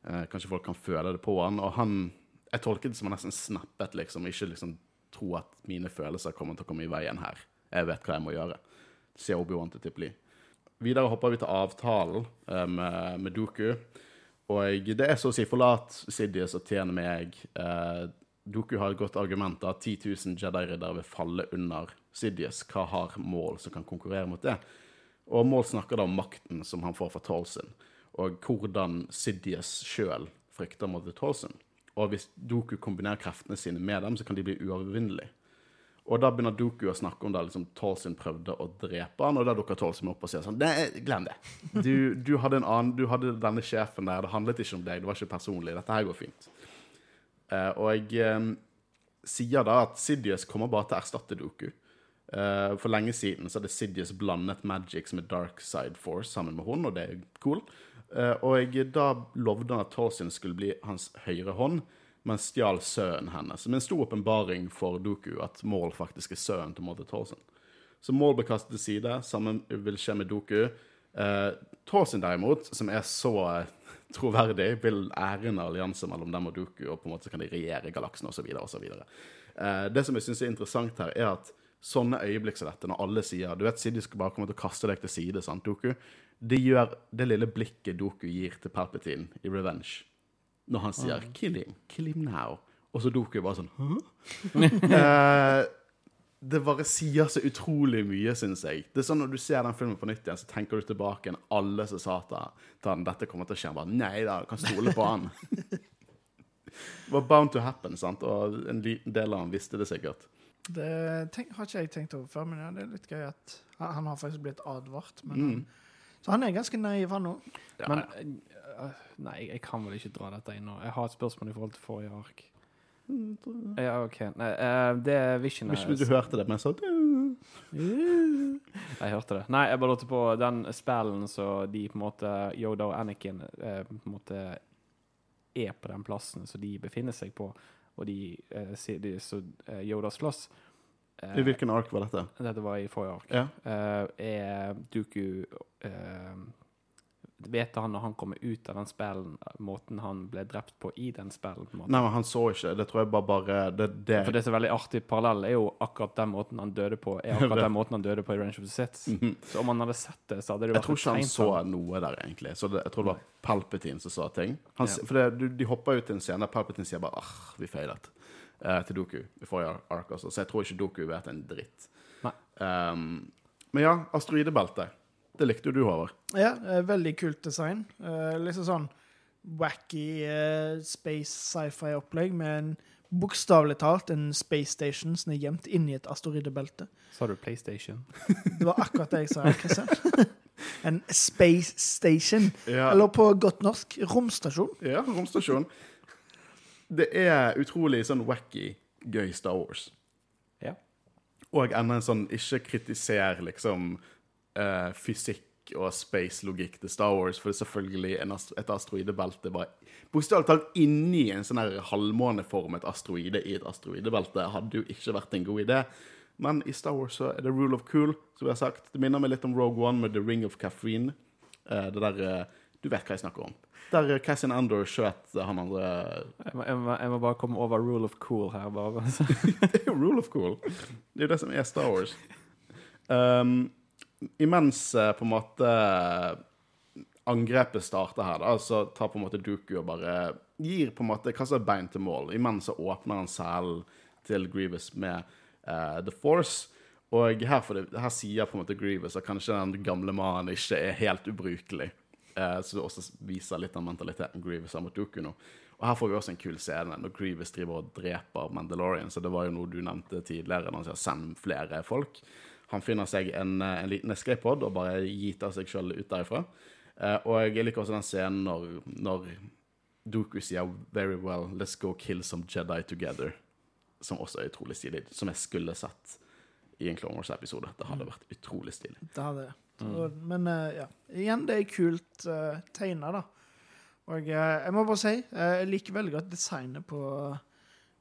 Uh, kanskje folk kan føle det på han. Og han Jeg tolket det som han nesten snappet, liksom. Ikke liksom tro at mine følelser kommer til å komme i veien her. Jeg vet hva jeg må gjøre. Se Obi-Wan til Tip Lee. Videre hopper vi til avtalen eh, med, med Doku. Og det er så å si forlat Sidious og tjene meg. Eh, Doku har et godt argument at 10 000 Jedi-riddere vil falle under Sidious. Hva har Mål som kan konkurrere mot det? Og Mål snakker da om makten som han får fra Tolson, og hvordan Sidious sjøl frykter mot Tolson. Og hvis Doku kombinerer kreftene sine med dem, så kan de bli uovervinnelige. Og da begynner Doku å snakke om da liksom Tolson prøvde å drepe han, og da dukker Tolson opp og sier sånn Nei, glem det. Du, du hadde en annen, du hadde denne sjefen der, det handlet ikke om deg, det var ikke personlig. Dette her går fint. Uh, og jeg um, sier da at Sidious kommer bare til å erstatte Doku. Uh, for lenge siden så hadde Sidious blandet Magics med Dark Side Force sammen med hun, og det er cool. Uh, og jeg, da lovde han at Tolson skulle bli hans høyre hånd, men stjal sønnen hennes. Med en stor åpenbaring for Doku at Maul faktisk er sønnen til Mother Tolson. Så Maul ble kastet til side. Samme vil skje med Doku. Eh, Tolson derimot, som er så eh, troverdig, vil ære en allianse mellom dem og Doku, og på en måte kan de regjere galaksen osv. osv. Eh, det som jeg syns er interessant her, er at sånne øyeblikk som dette, når alle sier Du vet, Sidi skal bare komme til å kaste deg til side, sant, Doku? Det gjør det lille blikket Doku gir til Palpatine i Revenge, når han sier 'kill him', 'kill him now', og så dukker jeg bare sånn Hæ? eh, det bare sier så utrolig mye, syns jeg. Det er sånn Når du ser den filmen på nytt igjen, så tenker du tilbake igjen alle som sa til han dette kommer til å skje. Bare, Nei da, du kan stole på han. det var bound to happen, sant? og en liten del av han visste det sikkert. Det tenk, har ikke jeg tenkt over før, men ja, det er litt gøy at han, han har faktisk blitt advart. Men, Mm. Så han er ganske naiv, han òg. Ja, Men Nei, jeg kan vel ikke dra dette inn nå. Jeg har et spørsmål i forhold til forrige ark. Ja, OK. Nei, eh, det er Vision Hvis du hørte det, men så Jeg hørte det. Nei, jeg bare lurte på den spillen så de på en måte Yoda og Anakin eh, på en måte er på den plassen som de befinner seg på, og de, eh, sier- de så eh, Yoda slåss. Eh, I hvilken ark var dette? Dette var i forrige ark. Ja. Eh, er Duku Vet han når han kommer ut av den spillen, måten han ble drept på i den spillen? Nei, men han så ikke. Det tror jeg bare bare Det, det For det som er veldig artig parallell, er jo akkurat den måten han døde på. Er akkurat den måten han døde på i Range of the Sith. Så om han hadde sett det, så hadde det vært Jeg tror ikke han så noe der, egentlig. Så det, jeg tror det var Palpatine som sa ting. Han, Ja. For det, du- de hopper ut til en scene der Palpatine sier bare ah, vi feilet eh, til Doku i forrige ark. Altså. Så jeg tror ikke Doku vet en dritt. Um, men ja, asteroidebelte. Det likte jo du, Håvard. Ja, eh, veldig kult design. Eh, liksom sånn wacky eh, space sci-fi-opplegg med en bokstavelig talt en space station som er gjemt inni et asteroidebelte. Sa du PlayStation? Det var akkurat det jeg sa. Kristian. En space station. Ja. Eller på godt norsk romstasjon. Ja, romstasjon. Det er utrolig sånn wacky, gøy Star Wars. Ja. Og enda en sånn ikke kritiser liksom eh, fysikk og space-logikk til Star Wars, for det er selvfølgelig en ast et asteroidebelte bare Bokstavelig talt inni en sånn halvmåneformet asteroide i et asteroidebelte hadde jo ikke vært en god idé. Men i Star Wars så er det rule of cool, som vi har sagt. Det minner meg litt om Rogue One med The Ring of Caffeine. Uh, det der uh, Du vet hva jeg snakker om. Der eh, Cassian Andor skjøt han andre Jeg må, jeg, må, jeg må bare komme over rule of cool her, bare. Det er jo rule of cool. Det er jo det som er Star Wars. Um, imens eh, på en måte angrepet starter her, da, så tar på en måte Dooku og bare gir på en måte kaster bein til mål. Imens så åpner han selen til Grievous med uh, The Force. Og her, det, her sier på en måte Grievous at kanskje den gamle mannen ikke er helt ubrukelig. Uh, så det også viser litt av mentaliteten Grievous har mot Dooku nå. Og her får vi også en kul scene når Grievous driver og dreper Mandalorian. Så det var jo noe du nevnte tidligere, når han sier 'send flere folk'. Han finner seg en, eh, en liten escape pod og bare giter seg sjøl ut derifra. Eh, og jeg liker også den scenen når, når Dooku sier 'very well, let's go kill some Jedi together'. Som også er utrolig stilig. Som jeg skulle sett i en Clone Wars-episode. Det hadde vært utrolig stilig. Det hadde det. Mm. Men eh, ja, igjen, det er kult uh, tegna, da. Og uh, jeg må bare si, uh, jeg liker veldig godt designet på,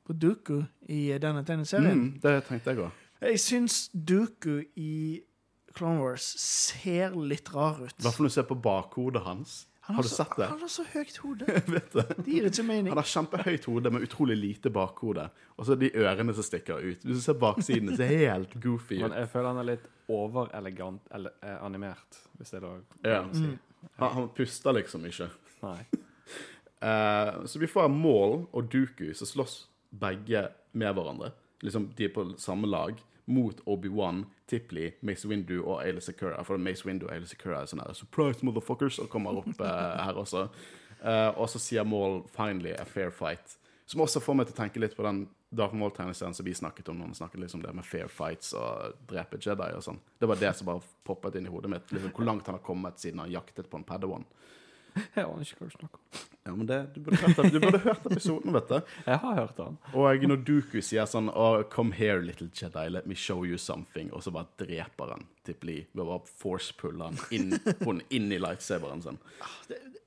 på Dooku i denne tegneserien. Mm, det tenkte jeg òg. Jeg syns Dooku i Clone Wars ser litt rar ut. I hvert fall når du ser på bakhodet hans. Han Har du så, sett det? Han har så høyt hode. Vet det. Det gir ikke mening. Han har kjempehøyt hode med utrolig lite bakhode. Og så de ørene som stikker ut. Hvis du ser baksiden, det ser helt goofy Men ut. jeg føler han er litt overelegant eller eh, animert, hvis det er lov Ja. å si. Han, han puster liksom ikke. Nei. uh, så vi får Maul og Dooku som slåss begge med hverandre. Liksom, De er på samme lag mot Obi-Wan, Tipley, Mace Windu og Ailey Secura. For Mace Windu og Ailey Secura er sånn her Surprise, motherfuckers! Og kommer opp eh, her også. Eh, og så sier Maul 'finally a fair fight'. Som også får meg til å tenke litt på den Dark Maul-tegneserien som vi snakket om når vi snakket liksom det med fair fights og drepe Jedi og sånn. Det var det som bare poppet inn i hodet mitt. Liksom, hvor langt han har kommet siden han jaktet på en Padawan. Jeg aner ikke hva du snakker om. Ja, men det, du, burde hørt, du burde hørt episoden, vet du. Jeg har hørt den. Og når Duku sier sånn oh, 'Come here, little Jedi, let me show you something', og så bare dreper han Tippeli ved å forcepulle han inn, hun inn i lightsaberen sin.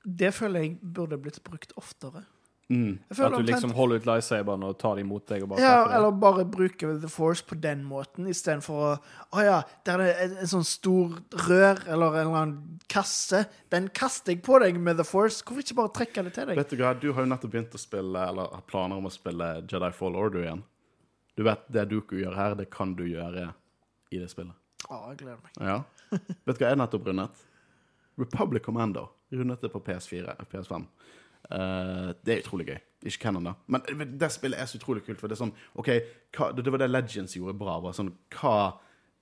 Det føler jeg burde blitt brukt oftere. Mm. Jeg føler At du omtrent- liksom holder ut lightsaberen og tar dem imot deg og bare Ja, eller bare bruker The Force på den måten, istedenfor å Å ja, der er det en, en sånn stor rør eller en eller annen kasse. Den kaster jeg på deg med The Force. Hvorfor ikke bare trekke det til deg? Vet du hva, du har jo nettopp begynt å spille, eller har planer om å spille Jedi Fall Order igjen. Du vet det Duku gjør her, det kan du gjøre i det spillet. Å, jeg gleder meg. Ja. Vet du hva jeg nettopp rundet? Republic Commando. Rundet det på PS4, PS5. Eh, det er utrolig gøy. Ikke canon, da. Men det spillet er så utrolig kult. For det er sånn, ok, hva, det, var det Legends gjorde bra. var sånn, Hva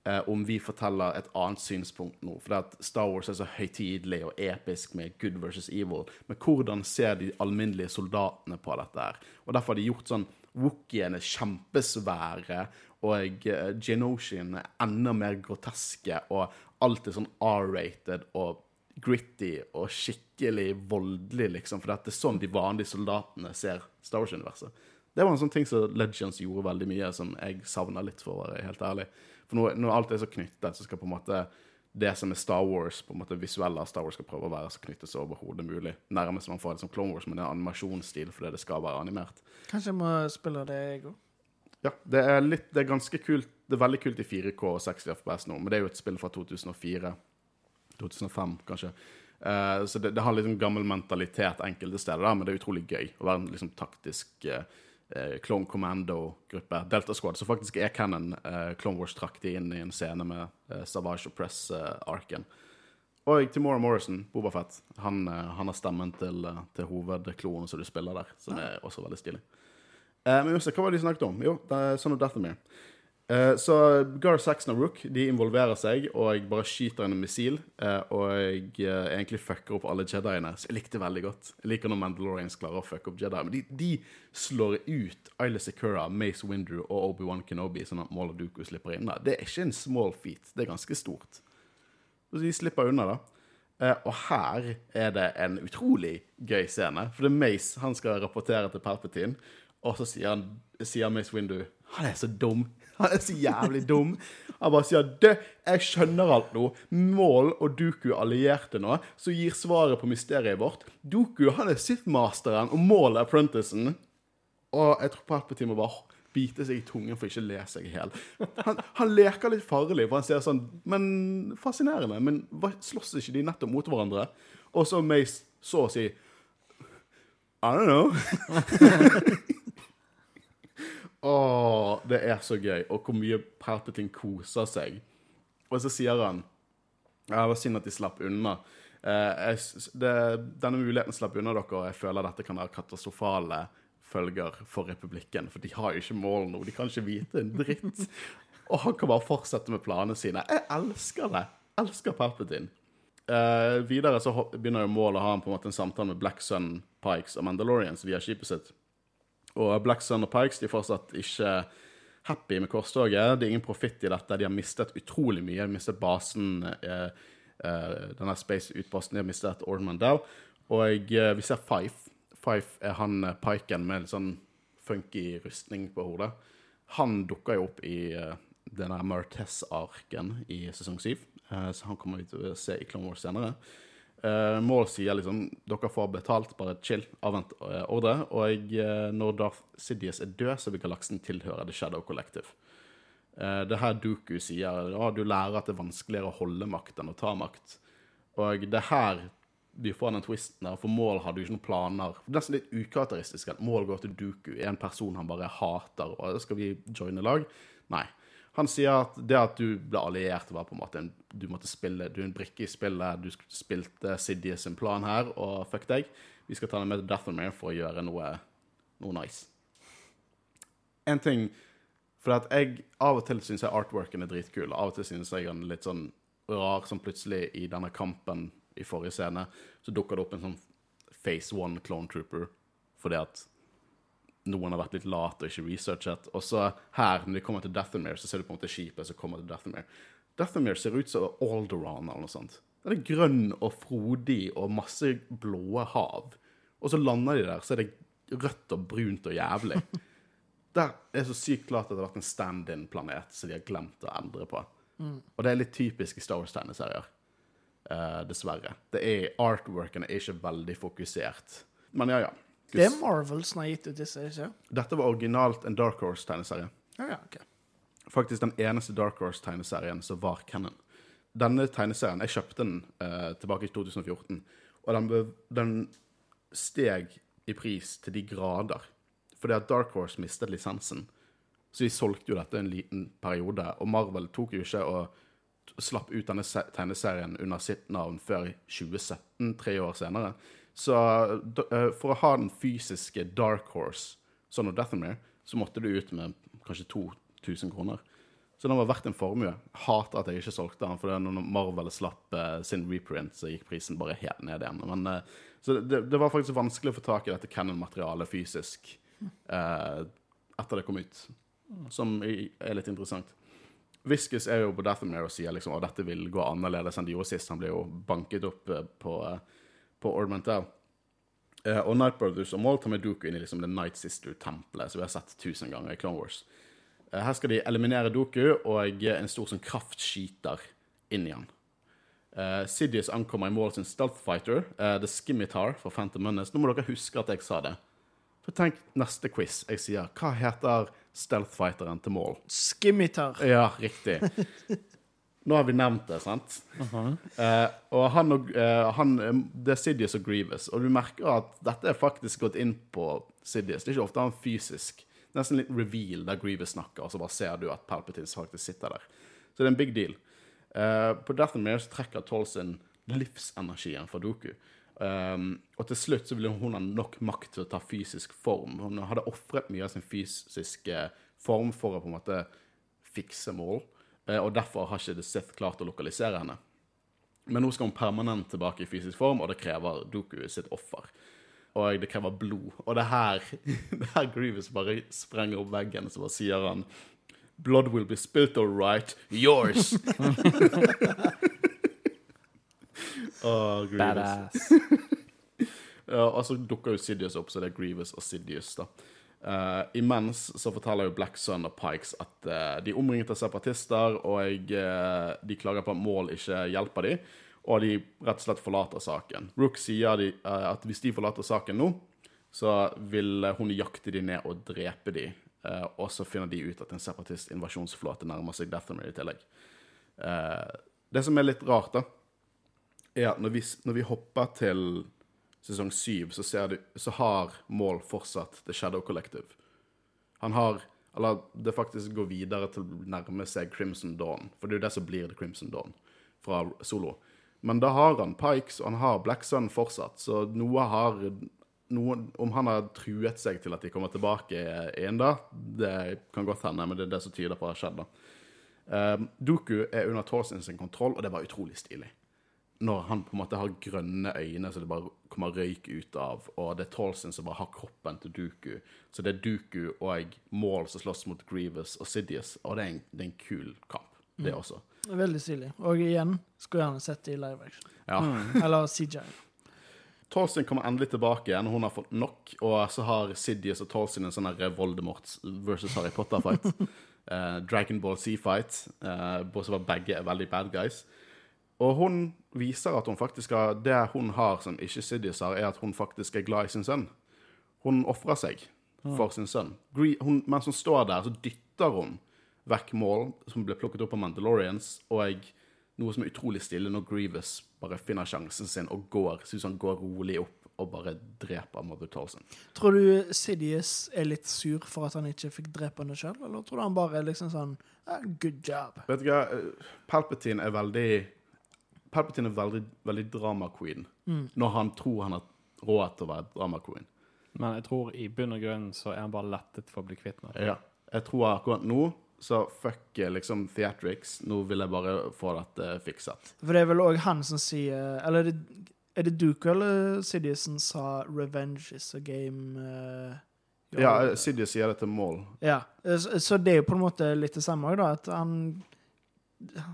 eh, om vi forteller et annet synspunkt nå? For det at Star Wars er så høytidelig og episk med good versus evil. Men hvordan ser de alminnelige soldatene på dette her? Og derfor har de gjort sånn Wookieene er kjempesvære, og uh, Genoshian er enda mer groteske, og alt er sånn R-rated og gritty og skikkelig voldelig, liksom. For det er sånn de vanlige soldatene ser Star Wars-universet. Det var en sånn ting som Legends gjorde veldig mye, som jeg savna litt, for å være helt ærlig. For når, når alt er så knyttet, så skal på en måte det som er Star Wars, på en måte visuelle av Star Wars skal prøve å være så knyttet så overhodet mulig. Nærmest man får det som Clone Wars, men det er animasjonsstil fordi det skal være animert. Kanskje jeg må spille det, jeg òg. Ja, det er litt, det er ganske kult. Det er veldig kult i 4K og 60 FPS nå, men det er jo et spill fra 2004. 2005, kanskje. Uh, så det, det har litt sånn gammel mentalitet enkelte steder, men det er utrolig gøy å være en liksom, taktisk eh, eh, Clone Commando-gruppe. Delta Squad, som faktisk er canon. uh, Clone Wars trakk de inn i en scene med uh, Savage og Press-arken. og Timora Morrison, Bobafett, han, eh, han har stemmen til, eh, til hovedklonen som du spiller der, som er også veldig stilig. Eh, men Jose, hva var det de snakket om? Jo, det er Son of Dathomir. Eh, så Gar Saxon og Rook de involverer seg og bare skyter en missil. Eh, og jeg eh, egentlig fucker opp alle Jediene. Så jeg likte veldig godt. Jeg liker når Mandalorians klarer å fucke opp Jedi. Men de, de slår ut Isla Secura, Mace Windu og Obi-Wan Kenobi, sånn at Maul og Duku slipper inn. Det er ikke en small feat. Det er ganske stort. Så de slipper unna, da. Og her er det en utrolig gøy scene. For det er Mace han skal rapportere til Palpatine, og så sier, han, sier Mace Windu Han er så dum. Han er så jævlig dum. Han bare sier det, jeg skjønner alt nå. Mål og Duku er allierte nå, så gir svaret på mysteriet vårt. Duku han er Sith-masteren, og Mål er apprenticen. Og jeg tror Palpatine må bare bite seg i tungen for ikke å le seg i hjel. Han, han leker litt farlig, for han sier sånn Men fascinerende. Men slåss ikke de nettopp mot hverandre? Og så Mace så å si I don't know. Åh, det er så gøy. Og hvor mye Palpatine koser seg. Og så sier han Ja, det var synd at de slapp unna. Eh, jeg, det, denne muligheten slapp unna dere, og jeg føler dette kan ha katastrofale følger for republikken. For de har jo ikke mål nå. De kan ikke vite en dritt. Og han kan bare fortsette med planene sine. Jeg elsker det. Elsker Palpatine. Eh, videre så begynner jo målet å ha en, på en måte en samtale med Black Sun, Pikes og Mandalorians via skipet sitt. Og Black Sun og Pikes de er fortsatt ikke happy med korstoget. Det er ingen profitt i dette. De har mistet utrolig mye. De har mistet basen, eh, eh, denne space-utposten. De har mistet Ord Mandel. Og eh, vi ser Fife. Fife er han piken med litt sånn funky rustning på hodet. Han dukker jo opp i denne Martez-arken i sesong 7. Eh, så han kommer vi til å se i Clone Wars senere. Uh, Maul sier liksom dere får betalt, bare chill, avvent uh, ordre. Og uh, når Darth Sidious er død, så vil galaksen tilhøre The Shadow Collective. Uh, det her Duku sier ja, du lærer at det er vanskeligere å holde makt enn å ta makt. Og det her vi får den twisten der, for Maul hadde jo ikke noen planer. Det er nesten litt ukarakteristisk at Maul går til Duku, en person han bare hater, og skal vi joine lag? Nei. Han sier at det at du ble alliert, var på en måte en, du måtte spille, du er en brikke i spillet. Du spilte Sidje sin plan her, og fuck deg. Vi skal ta deg med til Dathomir for å gjøre noe, noe nice. En ting For at jeg av og til syns jeg artworken er dritkul. Av og til syns jeg den er litt sånn rar, som plutselig i denne kampen i forrige scene, så dukker det opp en sånn Phase One Clone Trooper fordi at noen har vært litt lat og ikke researchet. Og så her, når de kommer til Dathomir, så ser du på en måte skipet som kommer til Dathomir. Dathomir ser ut som Alderon eller noe sånt. Den er grønn og frodig og masse blå hav. Og så lander de der, så er det rødt og brunt og jævlig. Der er så sykt klart at det har vært en stand-in-planet som de har glemt å endre på. Og det er litt typisk i Star Wars-tegneserier. Uh, dessverre. Det er, artworken er ikke veldig fokusert. Men ja, ja. Det er Marvel som har gitt ut disse, ikke Dette var originalt en Dark Horse-tegneserie. Ja, ja, ok. Faktisk den eneste Dark Horse-tegneserien som var canon. Denne tegneserien, jeg kjøpte den eh, tilbake i 2014, og den, den steg i pris til de grader. Fordi at Dark Horse mistet lisensen. Så de solgte jo dette en liten periode, og Marvel tok jo ikke og slapp ut denne tegneserien under sitt navn før i 2017, tre år senere. Så eh, for å ha den fysiske Dark Horse, sånn og Deathamere, så måtte du ut med kanskje 2000 kroner. Så den var verdt en formue. Hater at jeg ikke solgte den, for når Marvel slapp eh, sin reprint, så gikk prisen bare helt ned igjen. Men, eh, så det, det var faktisk vanskelig å få tak i dette Cannon-materialet fysisk etter det kom ut, som er litt interessant. Viscus er jo på Deathamere og sier liksom at dette vil gå annerledes enn de gjorde sist. Han ble jo banket opp på, på Ornamental. Uh, og Night Brothers og Maul tar med Dooku inn i liksom The Night Sister-tempelet, som vi har sett tusen ganger i Clone Wars. Uh, her skal de eliminere Doku og en stor sånn kraftskyter inn i han. Uh, Sidious ankommer i Maul sin Stealth Fighter, eh, The Skimitar fra Phantom Menace. Nå må dere huske at jeg sa det. For tenk neste quiz. Jeg sier hva heter Stealth Fighteren til Maul? Skimitar. Ja, riktig. Nå har vi nevnt det, sant? Eh, og han og eh, han, eh, Det er Sidious og Grievous. Og du merker at dette er faktisk gått inn på Sidious. Det er ikke ofte han fysisk. Nesten litt reveal der Grievous snakker, og så bare ser du at Palpatine faktisk sitter der. Så det er en big deal. Eh, på Death and Mare så trekker Tolson livsenergien fra Doku. Um, og til slutt så ville hun ha nok makt til å ta fysisk form. Hun hadde ofret mye av sin fysiske form for å på en måte fikse mål, og derfor har ikke The Sith klart å lokalisere henne. Men nå skal hun permanent tilbake i fysisk form, og det krever Doku sitt offer. Og det krever blod. Og det her, det her Grievous bare sprenger opp veggen, så bare sier han Blood will be spilt all right. Yours! Grievous. Badass. Ja, og så dukker jo Sidious opp, så det er Grievous og Sidious, da. Eh, imens så forteller jo Black Sun og Pikes at uh, de er omringet av separatister, og uh, de klager på at Mål ikke hjelper dem, og de rett og slett forlater saken. Rook sier de, at hvis de forlater saken nå, så vil hun jakte dem ned og drepe dem. og så finner de ut at en separatist-invasjonsflåte nærmer seg Deathamere i tillegg. Det som er litt rart, da, er at når vi, når vi hopper til sesong syv, så, ser du, så har Maul fortsatt The Shadow Collective. Han har Eller det faktisk går videre til å nærme seg Crimson Dawn, for det er jo det som blir The Crimson Dawn fra Solo. Men da har han Pikes, og han har Black Sun fortsatt, så noe har noen, Om han har truet seg til at de kommer tilbake igjen da, det kan godt hende, men det er det som tyder på at det har skjedd, da. Um, Doku er under Torsen sin kontroll, og det var utrolig stilig når han på en måte har grønne øyne så det bare kommer røyk ut av, og det er Tolson som bare har kroppen til Duku. Så det er Duku og Maul som slåss mot Grievous og Sidious, og det er en, det er en kul kamp, det også. Veldig stilig. Og igjen, skulle gjerne sett det i live action. Ja. Eller CJ. Tolson kommer endelig tilbake igjen, hun har fått nok, og så har Sidious og Tolson en sånn Voldemort versus Harry Potter-fight. uh, Dragon Ball Sea fight. uh, bortsett fra begge er veldig bad guys. Og hun viser at hun faktisk har Det hun har som ikke Sidious har, er at hun faktisk er glad i sin sønn. Hun ofrer seg for sin sønn. Hun, mens hun står der, så dytter hun vekk mål som ble plukket opp av Mandalorians, og noe som er utrolig stille når Grievous bare finner sjansen sin og går, synes han går rolig opp og bare dreper Mother Tolson. Tror du Sidious er litt sur for at han ikke fikk drepe henne sjøl, eller tror du han bare er liksom sånn ah, Good job. Vet du hva, eh, Palpatine er veldig Palpatine er veldig, veldig drama queen når han tror han har råd til å være drama queen. Men jeg tror i bunn og grunn så er han bare lettet for å bli kvitt noe. Ja. Jeg tror akkurat nå så fuck eh, liksom theatrics. Nå vil jeg bare få dette fikset. For det er vel òg han som sier Eller er det, er det Duke eller Sidious som sa 'revenge is a game'? Uh, Ja, Sidious sier det til Maul. Ja, så, så det er jo på en måte litt det samme òg, da. At han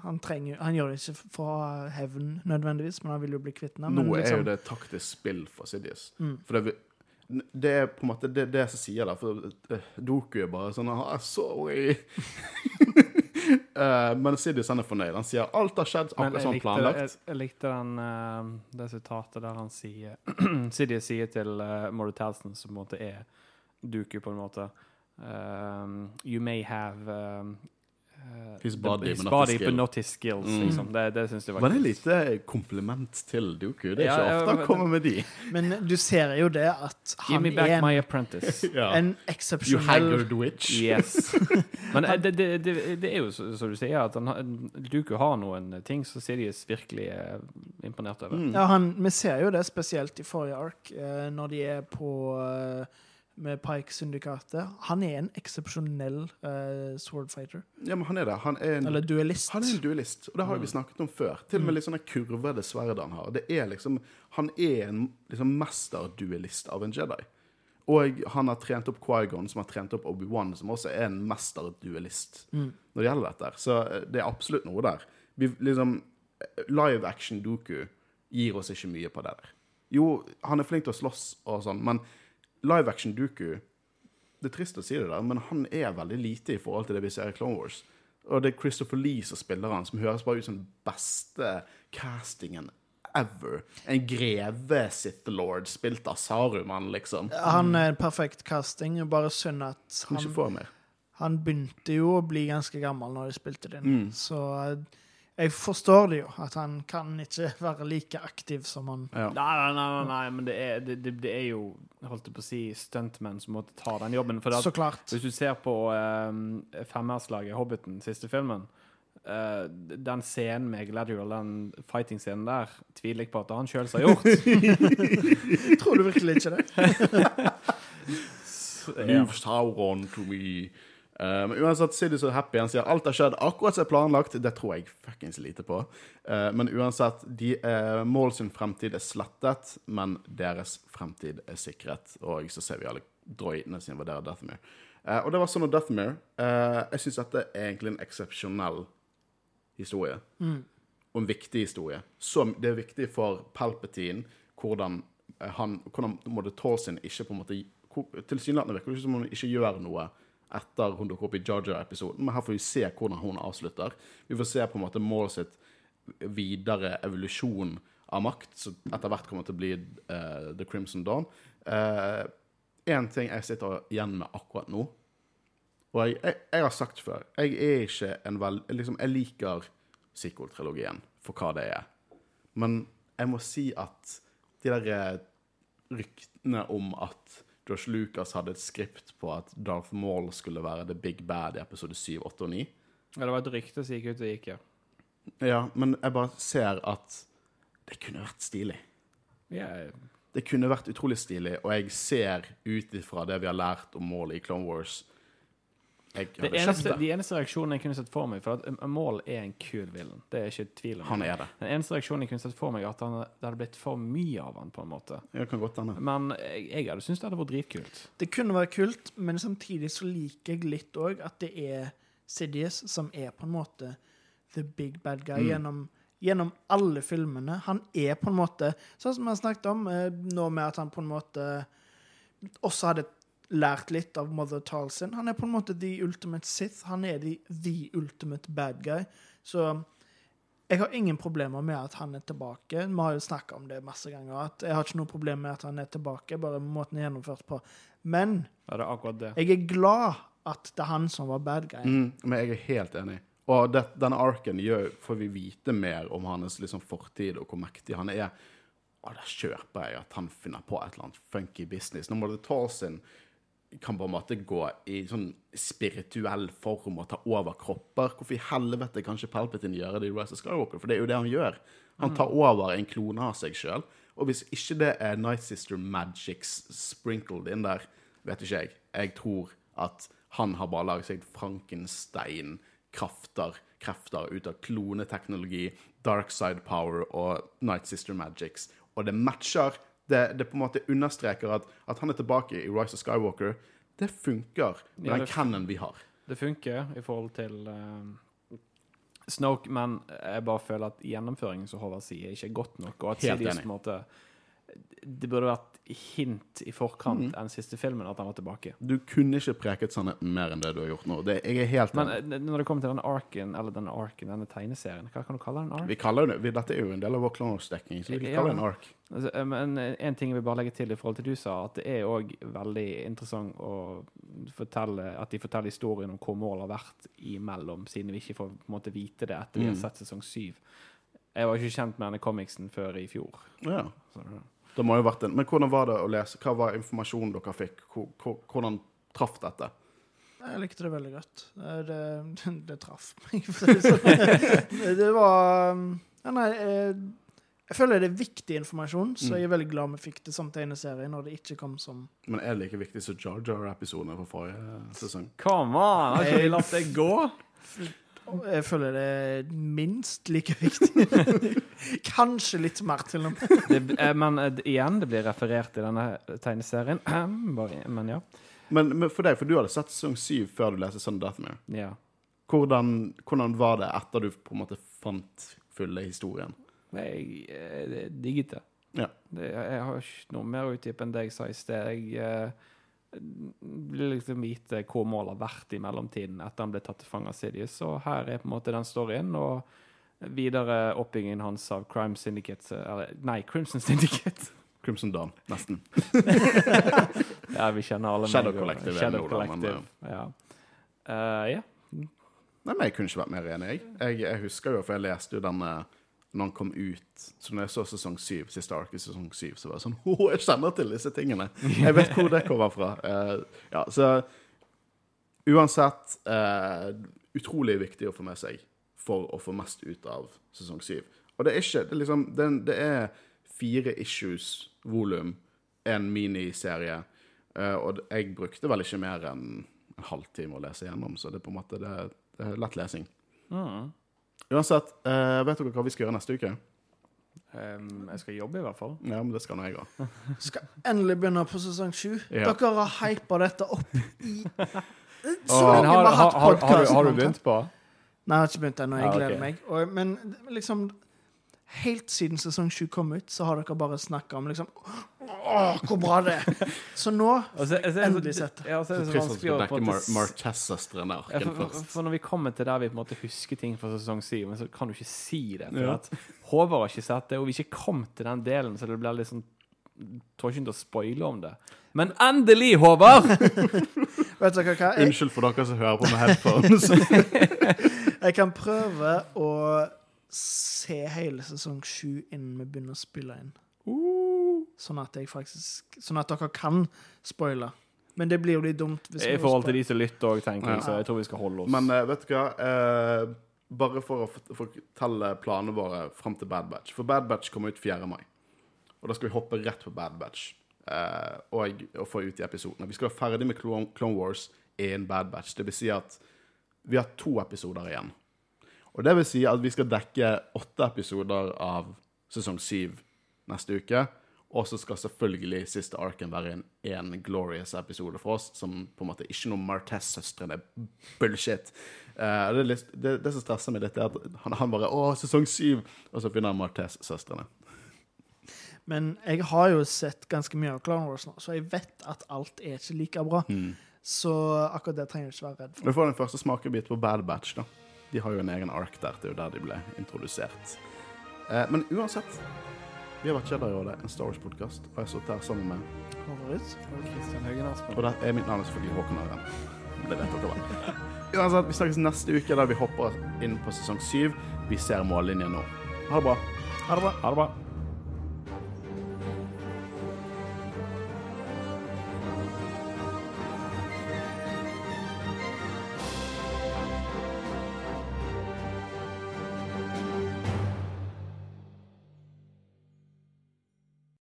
han, trenger, han gjør det ikke for hevn nødvendigvis, men han vil jo bli kvitt den. Nå liksom, er liksom- jo det taktisk spill for Sidious. Mm. For det, det er på en måte det, det som sier det. For eh, Doku er bare sånn ah, 'Sorry'. Eh, men Sidious han er fornøyd. Han sier alt har skjedd akkurat som planlagt. jeg, jeg likte den, eh, det sitatet der han sier Sidious sier til uh, Talston, som på en måte er Doku, på en måte um, You may have um, His body, his but not his body, but not his skills. Mm. Liksom. Det, det syns jeg var Var det lite kompliment til Duku? Det er Ja, ikke ofte han kommer med de. Men du ser jo det at Give han me back er my en, apprentice. Ja. en You haggard witch. Yes. Men eh, det, det, det, det er jo så- som du sier, at han, har- Duku har noen ting som Sidious virkelig er imponert over. Mm. Ja, han, vi ser jo det spesielt i forrige ark, eh, når de er på eh, med Pike-syndikatet. Han er en eksepsjonell uh, swordfighter. Ja, men han er det. Han er en, Eller duellist. han er en duellist, og det har vi snakket om før. Til og med litt sånne kurvede sverd han har. Det er liksom, han er en liksom mesterduellist av en Jedi. Og han har trent opp Quaigon, som har trent opp Obi-Wan, som også er en mesterduellist Mm. når det gjelder dette. Så eh, det er absolutt noe der. Vi, liksom, live action Doku gir oss ikke mye på det der. Jo, han er flink til å slåss og sånn, men live action Doku Det er trist å si det der, men han er veldig lite i forhold til det vi ser i Clone Wars. Og det er Christopher Lee som spiller han, som høres bare ut som den beste castingen ever. En greve Sith Lord spilt av Saruman, liksom. Han er en perfekt casting. Bare synd at Kan han, han begynte jo å bli ganske gammel når de spilte den. Mm. Så eh, jeg forstår det jo, at han kan ikke være like aktiv som han Ja. Nei, nei, nei, nei, men det er, det, det, det er jo holdt jeg på å si, stuntmenn som måtte ta den jobben. For Så klart. hvis du ser på um, femmerslaget Hobbiten, siste filmen uh, Den scenen med Gladiol, den fighting-scenen der, tviler jeg på at han sjøl har gjort. Tror du virkelig ikke det? Move Sauron to me. Eh, men uansett, Sidious så happy. Han sier alt har skjedd akkurat som planlagt. Det tror jeg fuckings lite på. Uh, men uansett, de, uh, Mål sin fremtid er slettet, men deres fremtid er sikret. Og så ser vi alle droidene som invaderer Deathmere. Uh, og det var sånn at Deathmere uh, Jeg syns dette er egentlig en eksepsjonell historie. Og en viktig historie. Så det er viktig for Palpatine hvordan han hvordan måtte sin ikke på en måte Tilsynelatende virker det ikke som han ikke gjør noe etter hun dukker opp i Jar Jar-episoden, men her får vi se hvordan hun avslutter. Vi får se på en måte Maul sitt videre evolusjon av makt, som etter hvert kommer til å bli uh, The Crimson Dawn. Én ting jeg sitter igjen med akkurat nå, og jeg, jeg, jeg har sagt før Jeg er ikke en vel... Liksom, jeg liker sequel-trilogien for hva det er. Men jeg må si at de der eh, ryktene om at Josh Lucas hadde et skript på at Darth Maul skulle være the big bad i episode 7, 8 og 9 Ja, det var et rykte som gikk ut og gikk, ja. Ja, men jeg bare ser at det kunne vært stilig. ja Det kunne vært utrolig stilig, og jeg ser ut ifra det vi har lært om Maul i Clone Wars Jeg det kjøpt eneste, det. de eneste reaksjonene jeg kunne sett for meg For at Mål er en kul villain. Det er ikke tvil om. Han er det. Den eneste reaksjonen jeg kunne sett for meg, er at han, det hadde blitt for mye av han på en måte. Jeg kan godt hende. Men jeg, jeg hadde syntes det hadde vært dritkult. Det kunne vært kult, men samtidig så liker jeg litt òg at det er Sidious som er på en måte the big bad guy gjennom, gjennom alle filmene. Han er på en måte Sånn som vi har snakket om eh, nå med at han på en måte også hadde lært litt av Mother Talsin. Han er på en måte the ultimate Sith. Han er the, the ultimate bad guy. Så jeg har ingen problemer med at han er tilbake. Vi har jo snakka om det masse ganger. At jeg har ikke noe problem med at han er tilbake, bare måten er gjennomført på. Men Ja, det er det. jeg er glad at det er han som var bad guy. Mm, men jeg er helt enig. Og det, denne arken gjør, får vi vite mer om hans liksom, fortid og hvor mektig han er. Og da kjøper jeg at han finner på et eller annet funky business. Når Mother Talsin kan på en måte gå i sånn spirituell form og ta over kropper. Hvorfor i helvete kan ikke Palpatine gjøre det i Rise of Skywalker? For det er jo det han gjør. Han tar over en klone av seg sjøl. Og hvis ikke det er Night Sister Magics sprinkled inn der, vet ikke jeg. Jeg tror at han har bare laget seg Frankenstein-krafter krefter ut av kloneteknologi, dark side power og Night Sister Magics. Og det matcher. Det, det på en måte understreker at, at han er tilbake i Rise of Skywalker. Det funker med Ja, den cannon vi har. Det funker i forhold til uh, Snoke, men jeg bare føler at gjennomføringen som Håvard sier, ikke er godt nok. Og at Helt enig. måte det burde vært hint i forkant enn siste filmen at han var tilbake. Du kunne ikke preket sannheten mer enn det du har gjort nå. Det, jeg er helt Men enig. eh, når det kommer til denne arken, eller denne arken, denne tegneserien, hva kan du kalle den? Ark? Vi kaller det, vi, Dette er jo en del av vår Clone-dekning, så vi Ja. kalle det en ark. Altså, eh, Men eh, en ting jeg vil bare legge til i forhold til du sa, at det er òg veldig interessant å fortelle at de forteller historien om hvor målet har vært imellom, siden vi ikke får på en måte vite det etter vi har Mm. sett sesong syv. Jeg var ikke kjent med denne comicsen før i fjor. Ja. Så, Det må jo ha vært en, Men hvordan var det å lese? Hva var informasjonen dere fikk? Hvor, hvor, hvordan traff dette? Jeg likte det veldig godt. Det, Det, det traff meg, si det sånn. Var ja, Nei, jeg, jeg føler det er viktig informasjon, så jeg er veldig glad vi fikk det som tegneserie når det ikke kom som Men er det like viktig som Jar Jar-episodene fra forrige sesong? Come on! Har ikke vi latt det gå? Jeg føler det er minst like viktig. Kanskje litt mer, til og med. Det, eh, men eh, igjen, det blir referert i denne tegneserien. Men ja. Men, men for deg, for du hadde sett sesong syv før du leste Son of Deathmere. ja. Hvordan, hvordan var det etter du på en måte fant fulle historien? Jeg eh, digget det. Ja. det. Jeg har ikke noe mer å utdype enn det jeg sa i sted. Jeg eh, vil liksom vite hvor målet har vært i mellomtiden etter han ble tatt til fange av Sidious. Og her er på en måte den storyen, og videre oppbyggingen hans av Crime Syndicate eh, Eller nei, Crimson Syndicate. Crimson Dawn, nesten. ja, vi kjenner alle Shadow meg, Collective Shadow nå, Collective. men, Collective. Ja. Uh, yeah. Nei, men Jeg kunne ikke vært mer enig. Jeg, jeg, jeg husker jo, for jeg leste jo denne når han kom ut. Så når jeg så sesong syv, siste ark i sesong syv, så var det sånn Å, jeg kjenner til disse tingene! Jeg vet hvor det kommer fra. Uh, ja, så uansett uh, Utrolig viktig å få med seg for å få mest ut av sesong syv. Og det er ikke Det er, liksom, det, er- det er fire issues volum, en miniserie, uh, og jeg brukte vel ikke mer enn en halvtime å lese gjennom, så det er på en måte det, det er lett lesing. Mm. Uansett, uh, vet dere hva vi skal gjøre neste uke? Um, jeg skal jobbe, i hvert fall. Ja, men det skal nå jeg òg. Skal endelig begynne på sesong sju. Ja. Dere har hypa dette opp i Så lenge vi har hatt har, du, har, har du begynt på? Nei, jeg har ikke begynt ennå. Jeg Ja, okay. gleder meg. Og, men liksom Helt siden sesong sju kom ut, så har dere bare snakka om liksom Åh, hvor bra det er! Så nå Altså, jeg- jeg- Endelig sett det. Ja, så er det så Trist at vi vanskelig å Mar Martez-søstrene ja, for, for, for når vi kommer til der vi på en måte husker ting fra sesong syv, men så kan du ikke si det. For Ja. at Håvard har ikke sett det, og vi ikke kom til den delen, så det blir litt sånn ikke å spoile om det. Men endelig, Håvard! Vet dere hva? Jeg, Unnskyld for dere som hører på med headphones. jeg kan prøve å se hele sesong sju innen vi begynner å spille inn. Sånn at jeg faktisk Sånn at dere kan spoile. Men det blir jo litt dumt hvis I forhold til de som lytter òg, tenker jeg, Ja. så jeg tror vi skal holde oss. Men uh, vet du hva? Uh, bare for å fortelle planene våre fram til Bad Batch. For Bad Batch kommer ut 4. mai. Og da skal vi hoppe rett på Bad Batch uh, og, og få ut de episodene. Vi skal være ferdig med Clone, Clone Wars innen Bad Batch. Det vil si at vi har to episoder igjen. Og det vil si at vi skal dekke åtte episoder av sesong syv neste uke. Og så skal selvfølgelig siste arken være en, én glorious episode for oss, som på en måte ikke noe Martez-søstrene bullshit. Uh, det, litt, det, det som stresser meg litt, er at han, han bare 'Å, sesong syv!' Og så begynner Martez-søstrene. Men jeg har jo sett ganske mye av Clown Wars nå, så jeg vet at alt er ikke like bra. Så akkurat det trenger jeg ikke være redd for. Du får den første smakebit på Bad Batch, da. De har jo en egen ark der. Det er jo der de ble introdusert. Eh, men uansett, vi har vært Jedi-rådet, en Star Wars-podkast, og jeg har sittet her sammen med Favoritt? Kristian Høgen Aspen. Og der er mitt navn selvfølgelig Håkon Øren. Det vet dere vel. Uansett, vi snakkes neste uke, der vi hopper inn på sesong syv. Vi ser mållinjen nå. Ha det bra. Ha det bra. Ha det bra.